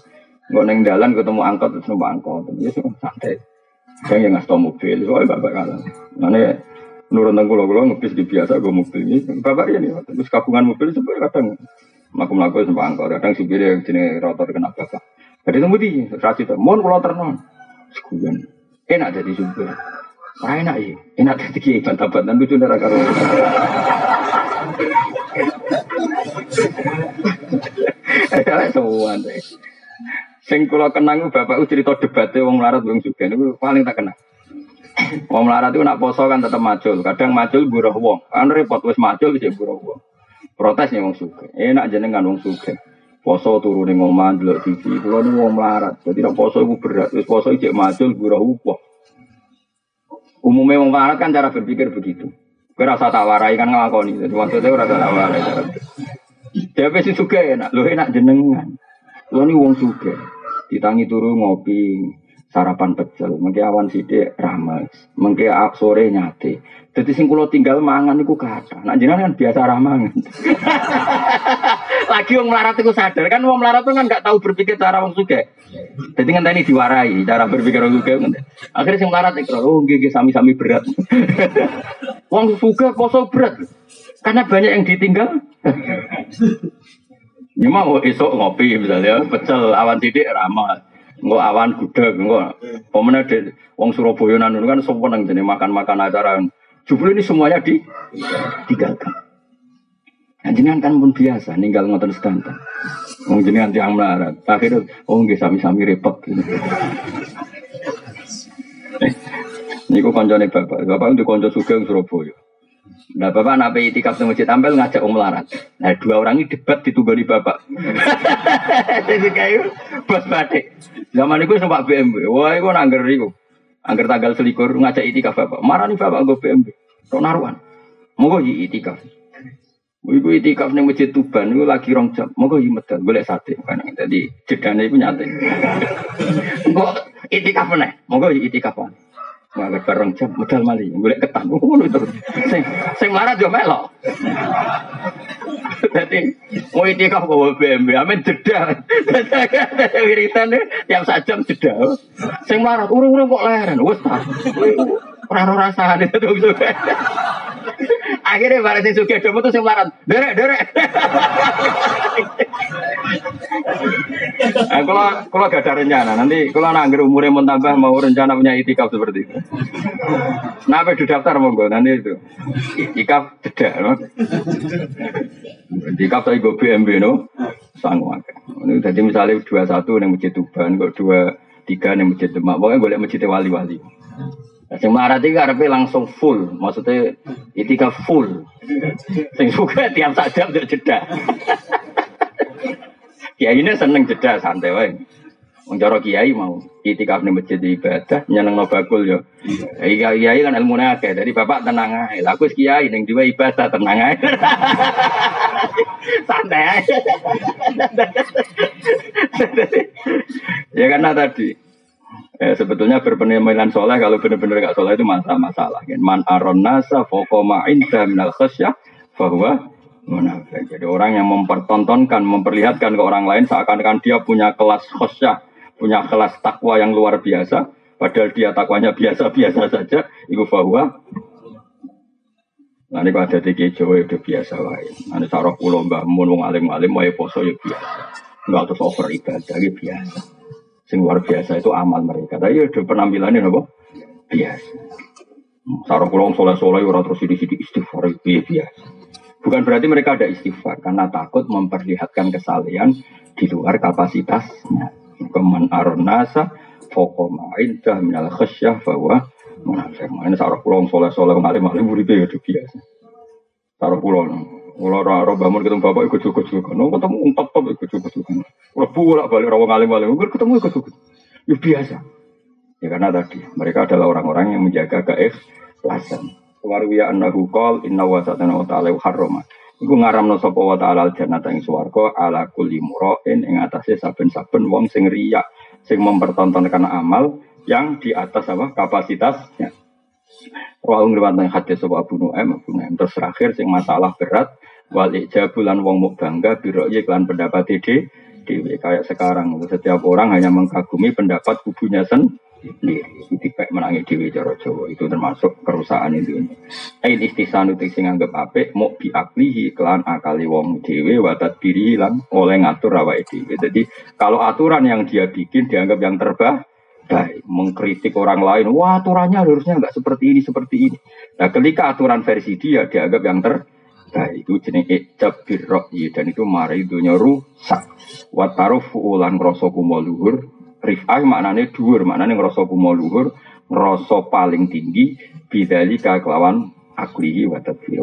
Nggak neng dalan ketemu angkot terus numpak angkot. Ya santai. Saya yang ngasih mobil, soalnya bapak kalah. Mana nurun tengku lo ngebis di biasa gue mobil ini. Bapak ini, terus kabungan mobil sebenarnya kadang melaku melaku sama angkot. Kadang supir yang jenis rotor kena bapak. Jadi tunggu di rasi itu, mohon kalau ternon. Sekuan, enak jadi supir. Wah enak ya, enak jadi kiai bantah-bantah lucu darah karo. Eh, semua deh. Sing kula kenang bapak cerita debatnya wong melarat wong juga niku paling tak kenal. Wong melarat itu nak poso kan tetap macul, kadang macul buruh wong. Kan repot wis macul wis buruh wong. Protes nih wong suge. Enak jenengan wong suge. Poso turun ning omah delok TV. Kula niku wong melarat. Jadi nak poso iku berat. Wis poso ijek macul buruh wong. Umumnya wong melarat kan cara berpikir begitu. Kowe rasa tak warai kan ngelakoni. Jadi maksudnya ora tak warai. Dia pasti suka enak, lu enak jenengan. Lu ini wong suka. Ditangi turu ngopi, sarapan pecel, mengke awan sidik rames, mengke sore nyate. Jadi sing kula tinggal mangan iku kata. Nak jenengan kan biasa ramangan. Lagi wong melarat iku sadar kan wong melarat kan nggak tahu berpikir cara wong suge. Jadi kan tadi diwarai cara berpikir wong suge. Akhirnya sing melarat iku oh nggih sami-sami berat. wong suge poso berat. Karena banyak yang ditinggal. Ini mau esok ngopi misalnya, pecel awan titik ramah. Enggak awan gudeg, enggak. Pemenang di Wong Surabaya nanu kan seneng jadi makan-makan acara. Jubul ini semuanya di tinggalkan. Nah, jenengan kan pun biasa, ninggal ngotot sekantan. Wong jenengan tiang melarat. Akhirnya, oh nggak sami-sami repot. Eh, ini kok koncone bapak. Bapak untuk konco sugeng Surabaya. Nah bapak nape itikaf di masjid tampil ngajak om larat. Nah dua orang ini debat di bapak. Jadi kayak bos batik. Zaman itu sempat BMW. Wah itu nangger itu. Angger tanggal selikur ngajak itikaf bapak. Marah nih bapak gue BMW. Kok naruhan. Mau gue itikaf. Iku itikaf nih masjid Tuban itu lagi rong jam. Mau gue boleh sate. Kan jadi jedane itu nyate. Kok itikaf nih? Mau gue itikaf nih. Malah bareng jam modal mali, boleh ketan ngono terus. Sing sing marah yo melok. Dadi mau itikaf kok BMW, amen jeda. Wiritan tiap sak jam jeda. Sing marah urung-urung kok leren, wis. Ora ora rasane itu Akhirnya barang sing sugih tuh sing marah. Derek, derek. Nah, kalau kalau gak ada rencana, nanti kalau nangger umurnya mau tambah mau rencana punya itikaf seperti itu. Nah, apa daftar monggo nanti itu. Itikaf jeda, no? Itikaf tapi gue BMB, no? Sanggup jadi misalnya dua satu yang masjid Tuban, kok dua tiga yang masjid Demak, pokoknya boleh masjid wali-wali. Sing marah tiga karepe langsung full, maksudnya itikaf full. Sing suka tiap saat jam jeda. Kiai ini seneng jeda santai wae. Wong cara kiai mau itikaf ning masjid ibadah nyenengno bakul yo. Ya. Kiai kiai kan ilmune akeh. Jadi bapak tenang ae. Lah aku kiai ning dua ibadah tenang ae. santai ae. ya karena tadi Eh, sebetulnya berpenampilan soleh kalau benar-benar gak soleh itu masalah-masalah. Man aron nasa fokoma inda minal khasyah bahwa munafik. Jadi orang yang mempertontonkan, memperlihatkan ke orang lain seakan-akan dia punya kelas khosyah, punya kelas takwa yang luar biasa, padahal dia takwanya biasa-biasa saja, itu bahwa Nanti kalau ada tiga Jawa itu biasa lain. Nanti sarah pulau mbah mun wong alim alim wae poso ya biasa. Enggak terus over ibadah ya biasa. Sing luar biasa itu amal mereka. Tapi ya penampilannya apa? Biasa. Sarah pulau soleh soleh orang terus di sini istighfar ya biasa. Bukan berarti mereka ada istighfar karena takut memperlihatkan kesalahan di luar kapasitasnya. Keman aronasa fokoma indah minal khasyah bahwa munafik. Ini sarah pulau soleh soleh ngalim ngalim buri ya biasa. Sarah pulau Orang bangun ketemu bapak ikut cukup cukup, no ketemu umpat top ikut cukup cukup. Kalau bolak balik orang ngalim ngalim, ketemu ikut cukup. Ya biasa. Ya karena tadi mereka adalah orang-orang yang menjaga keikhlasan warwiya annahu qol inna wa satana wa ta'ala harrama iku ngaramno sapa wa ta'ala al jannata ing swarga ala kulli mura'in ing atase saben-saben wong sing riya sing mempertontonkan amal yang di atas apa kapasitasnya Wa ngriwatan hadis sapa Abu Nu'aim Abu Nu'aim terus terakhir sing masalah berat wal ijabulan wong muk bangga biro iklan pendapat ide dewi. Kayak sekarang, setiap orang hanya mengkagumi pendapat kubunya sendiri. Itu kayak menangi dewi cara Jawa. Itu termasuk kerusakan itu. Ain istisan itu sing anggap apik mau biaklihi kelan akali wong dewi watat diri hilang oleh ngatur awake dewi. Jadi kalau aturan yang dia bikin dianggap yang terbaik baik mengkritik orang lain wah aturannya harusnya nggak seperti ini seperti ini nah ketika aturan versi dia dianggap yang Nah, itu jenis ijab birro'i dan itu mari dunia rusak. Wataruf ulan ngrasa kumo luhur. Rif'ah maknanya dhuwur, maknanya ngrasa kumo luhur, ngrasa paling tinggi bidalika kelawan aklihi wa tadbir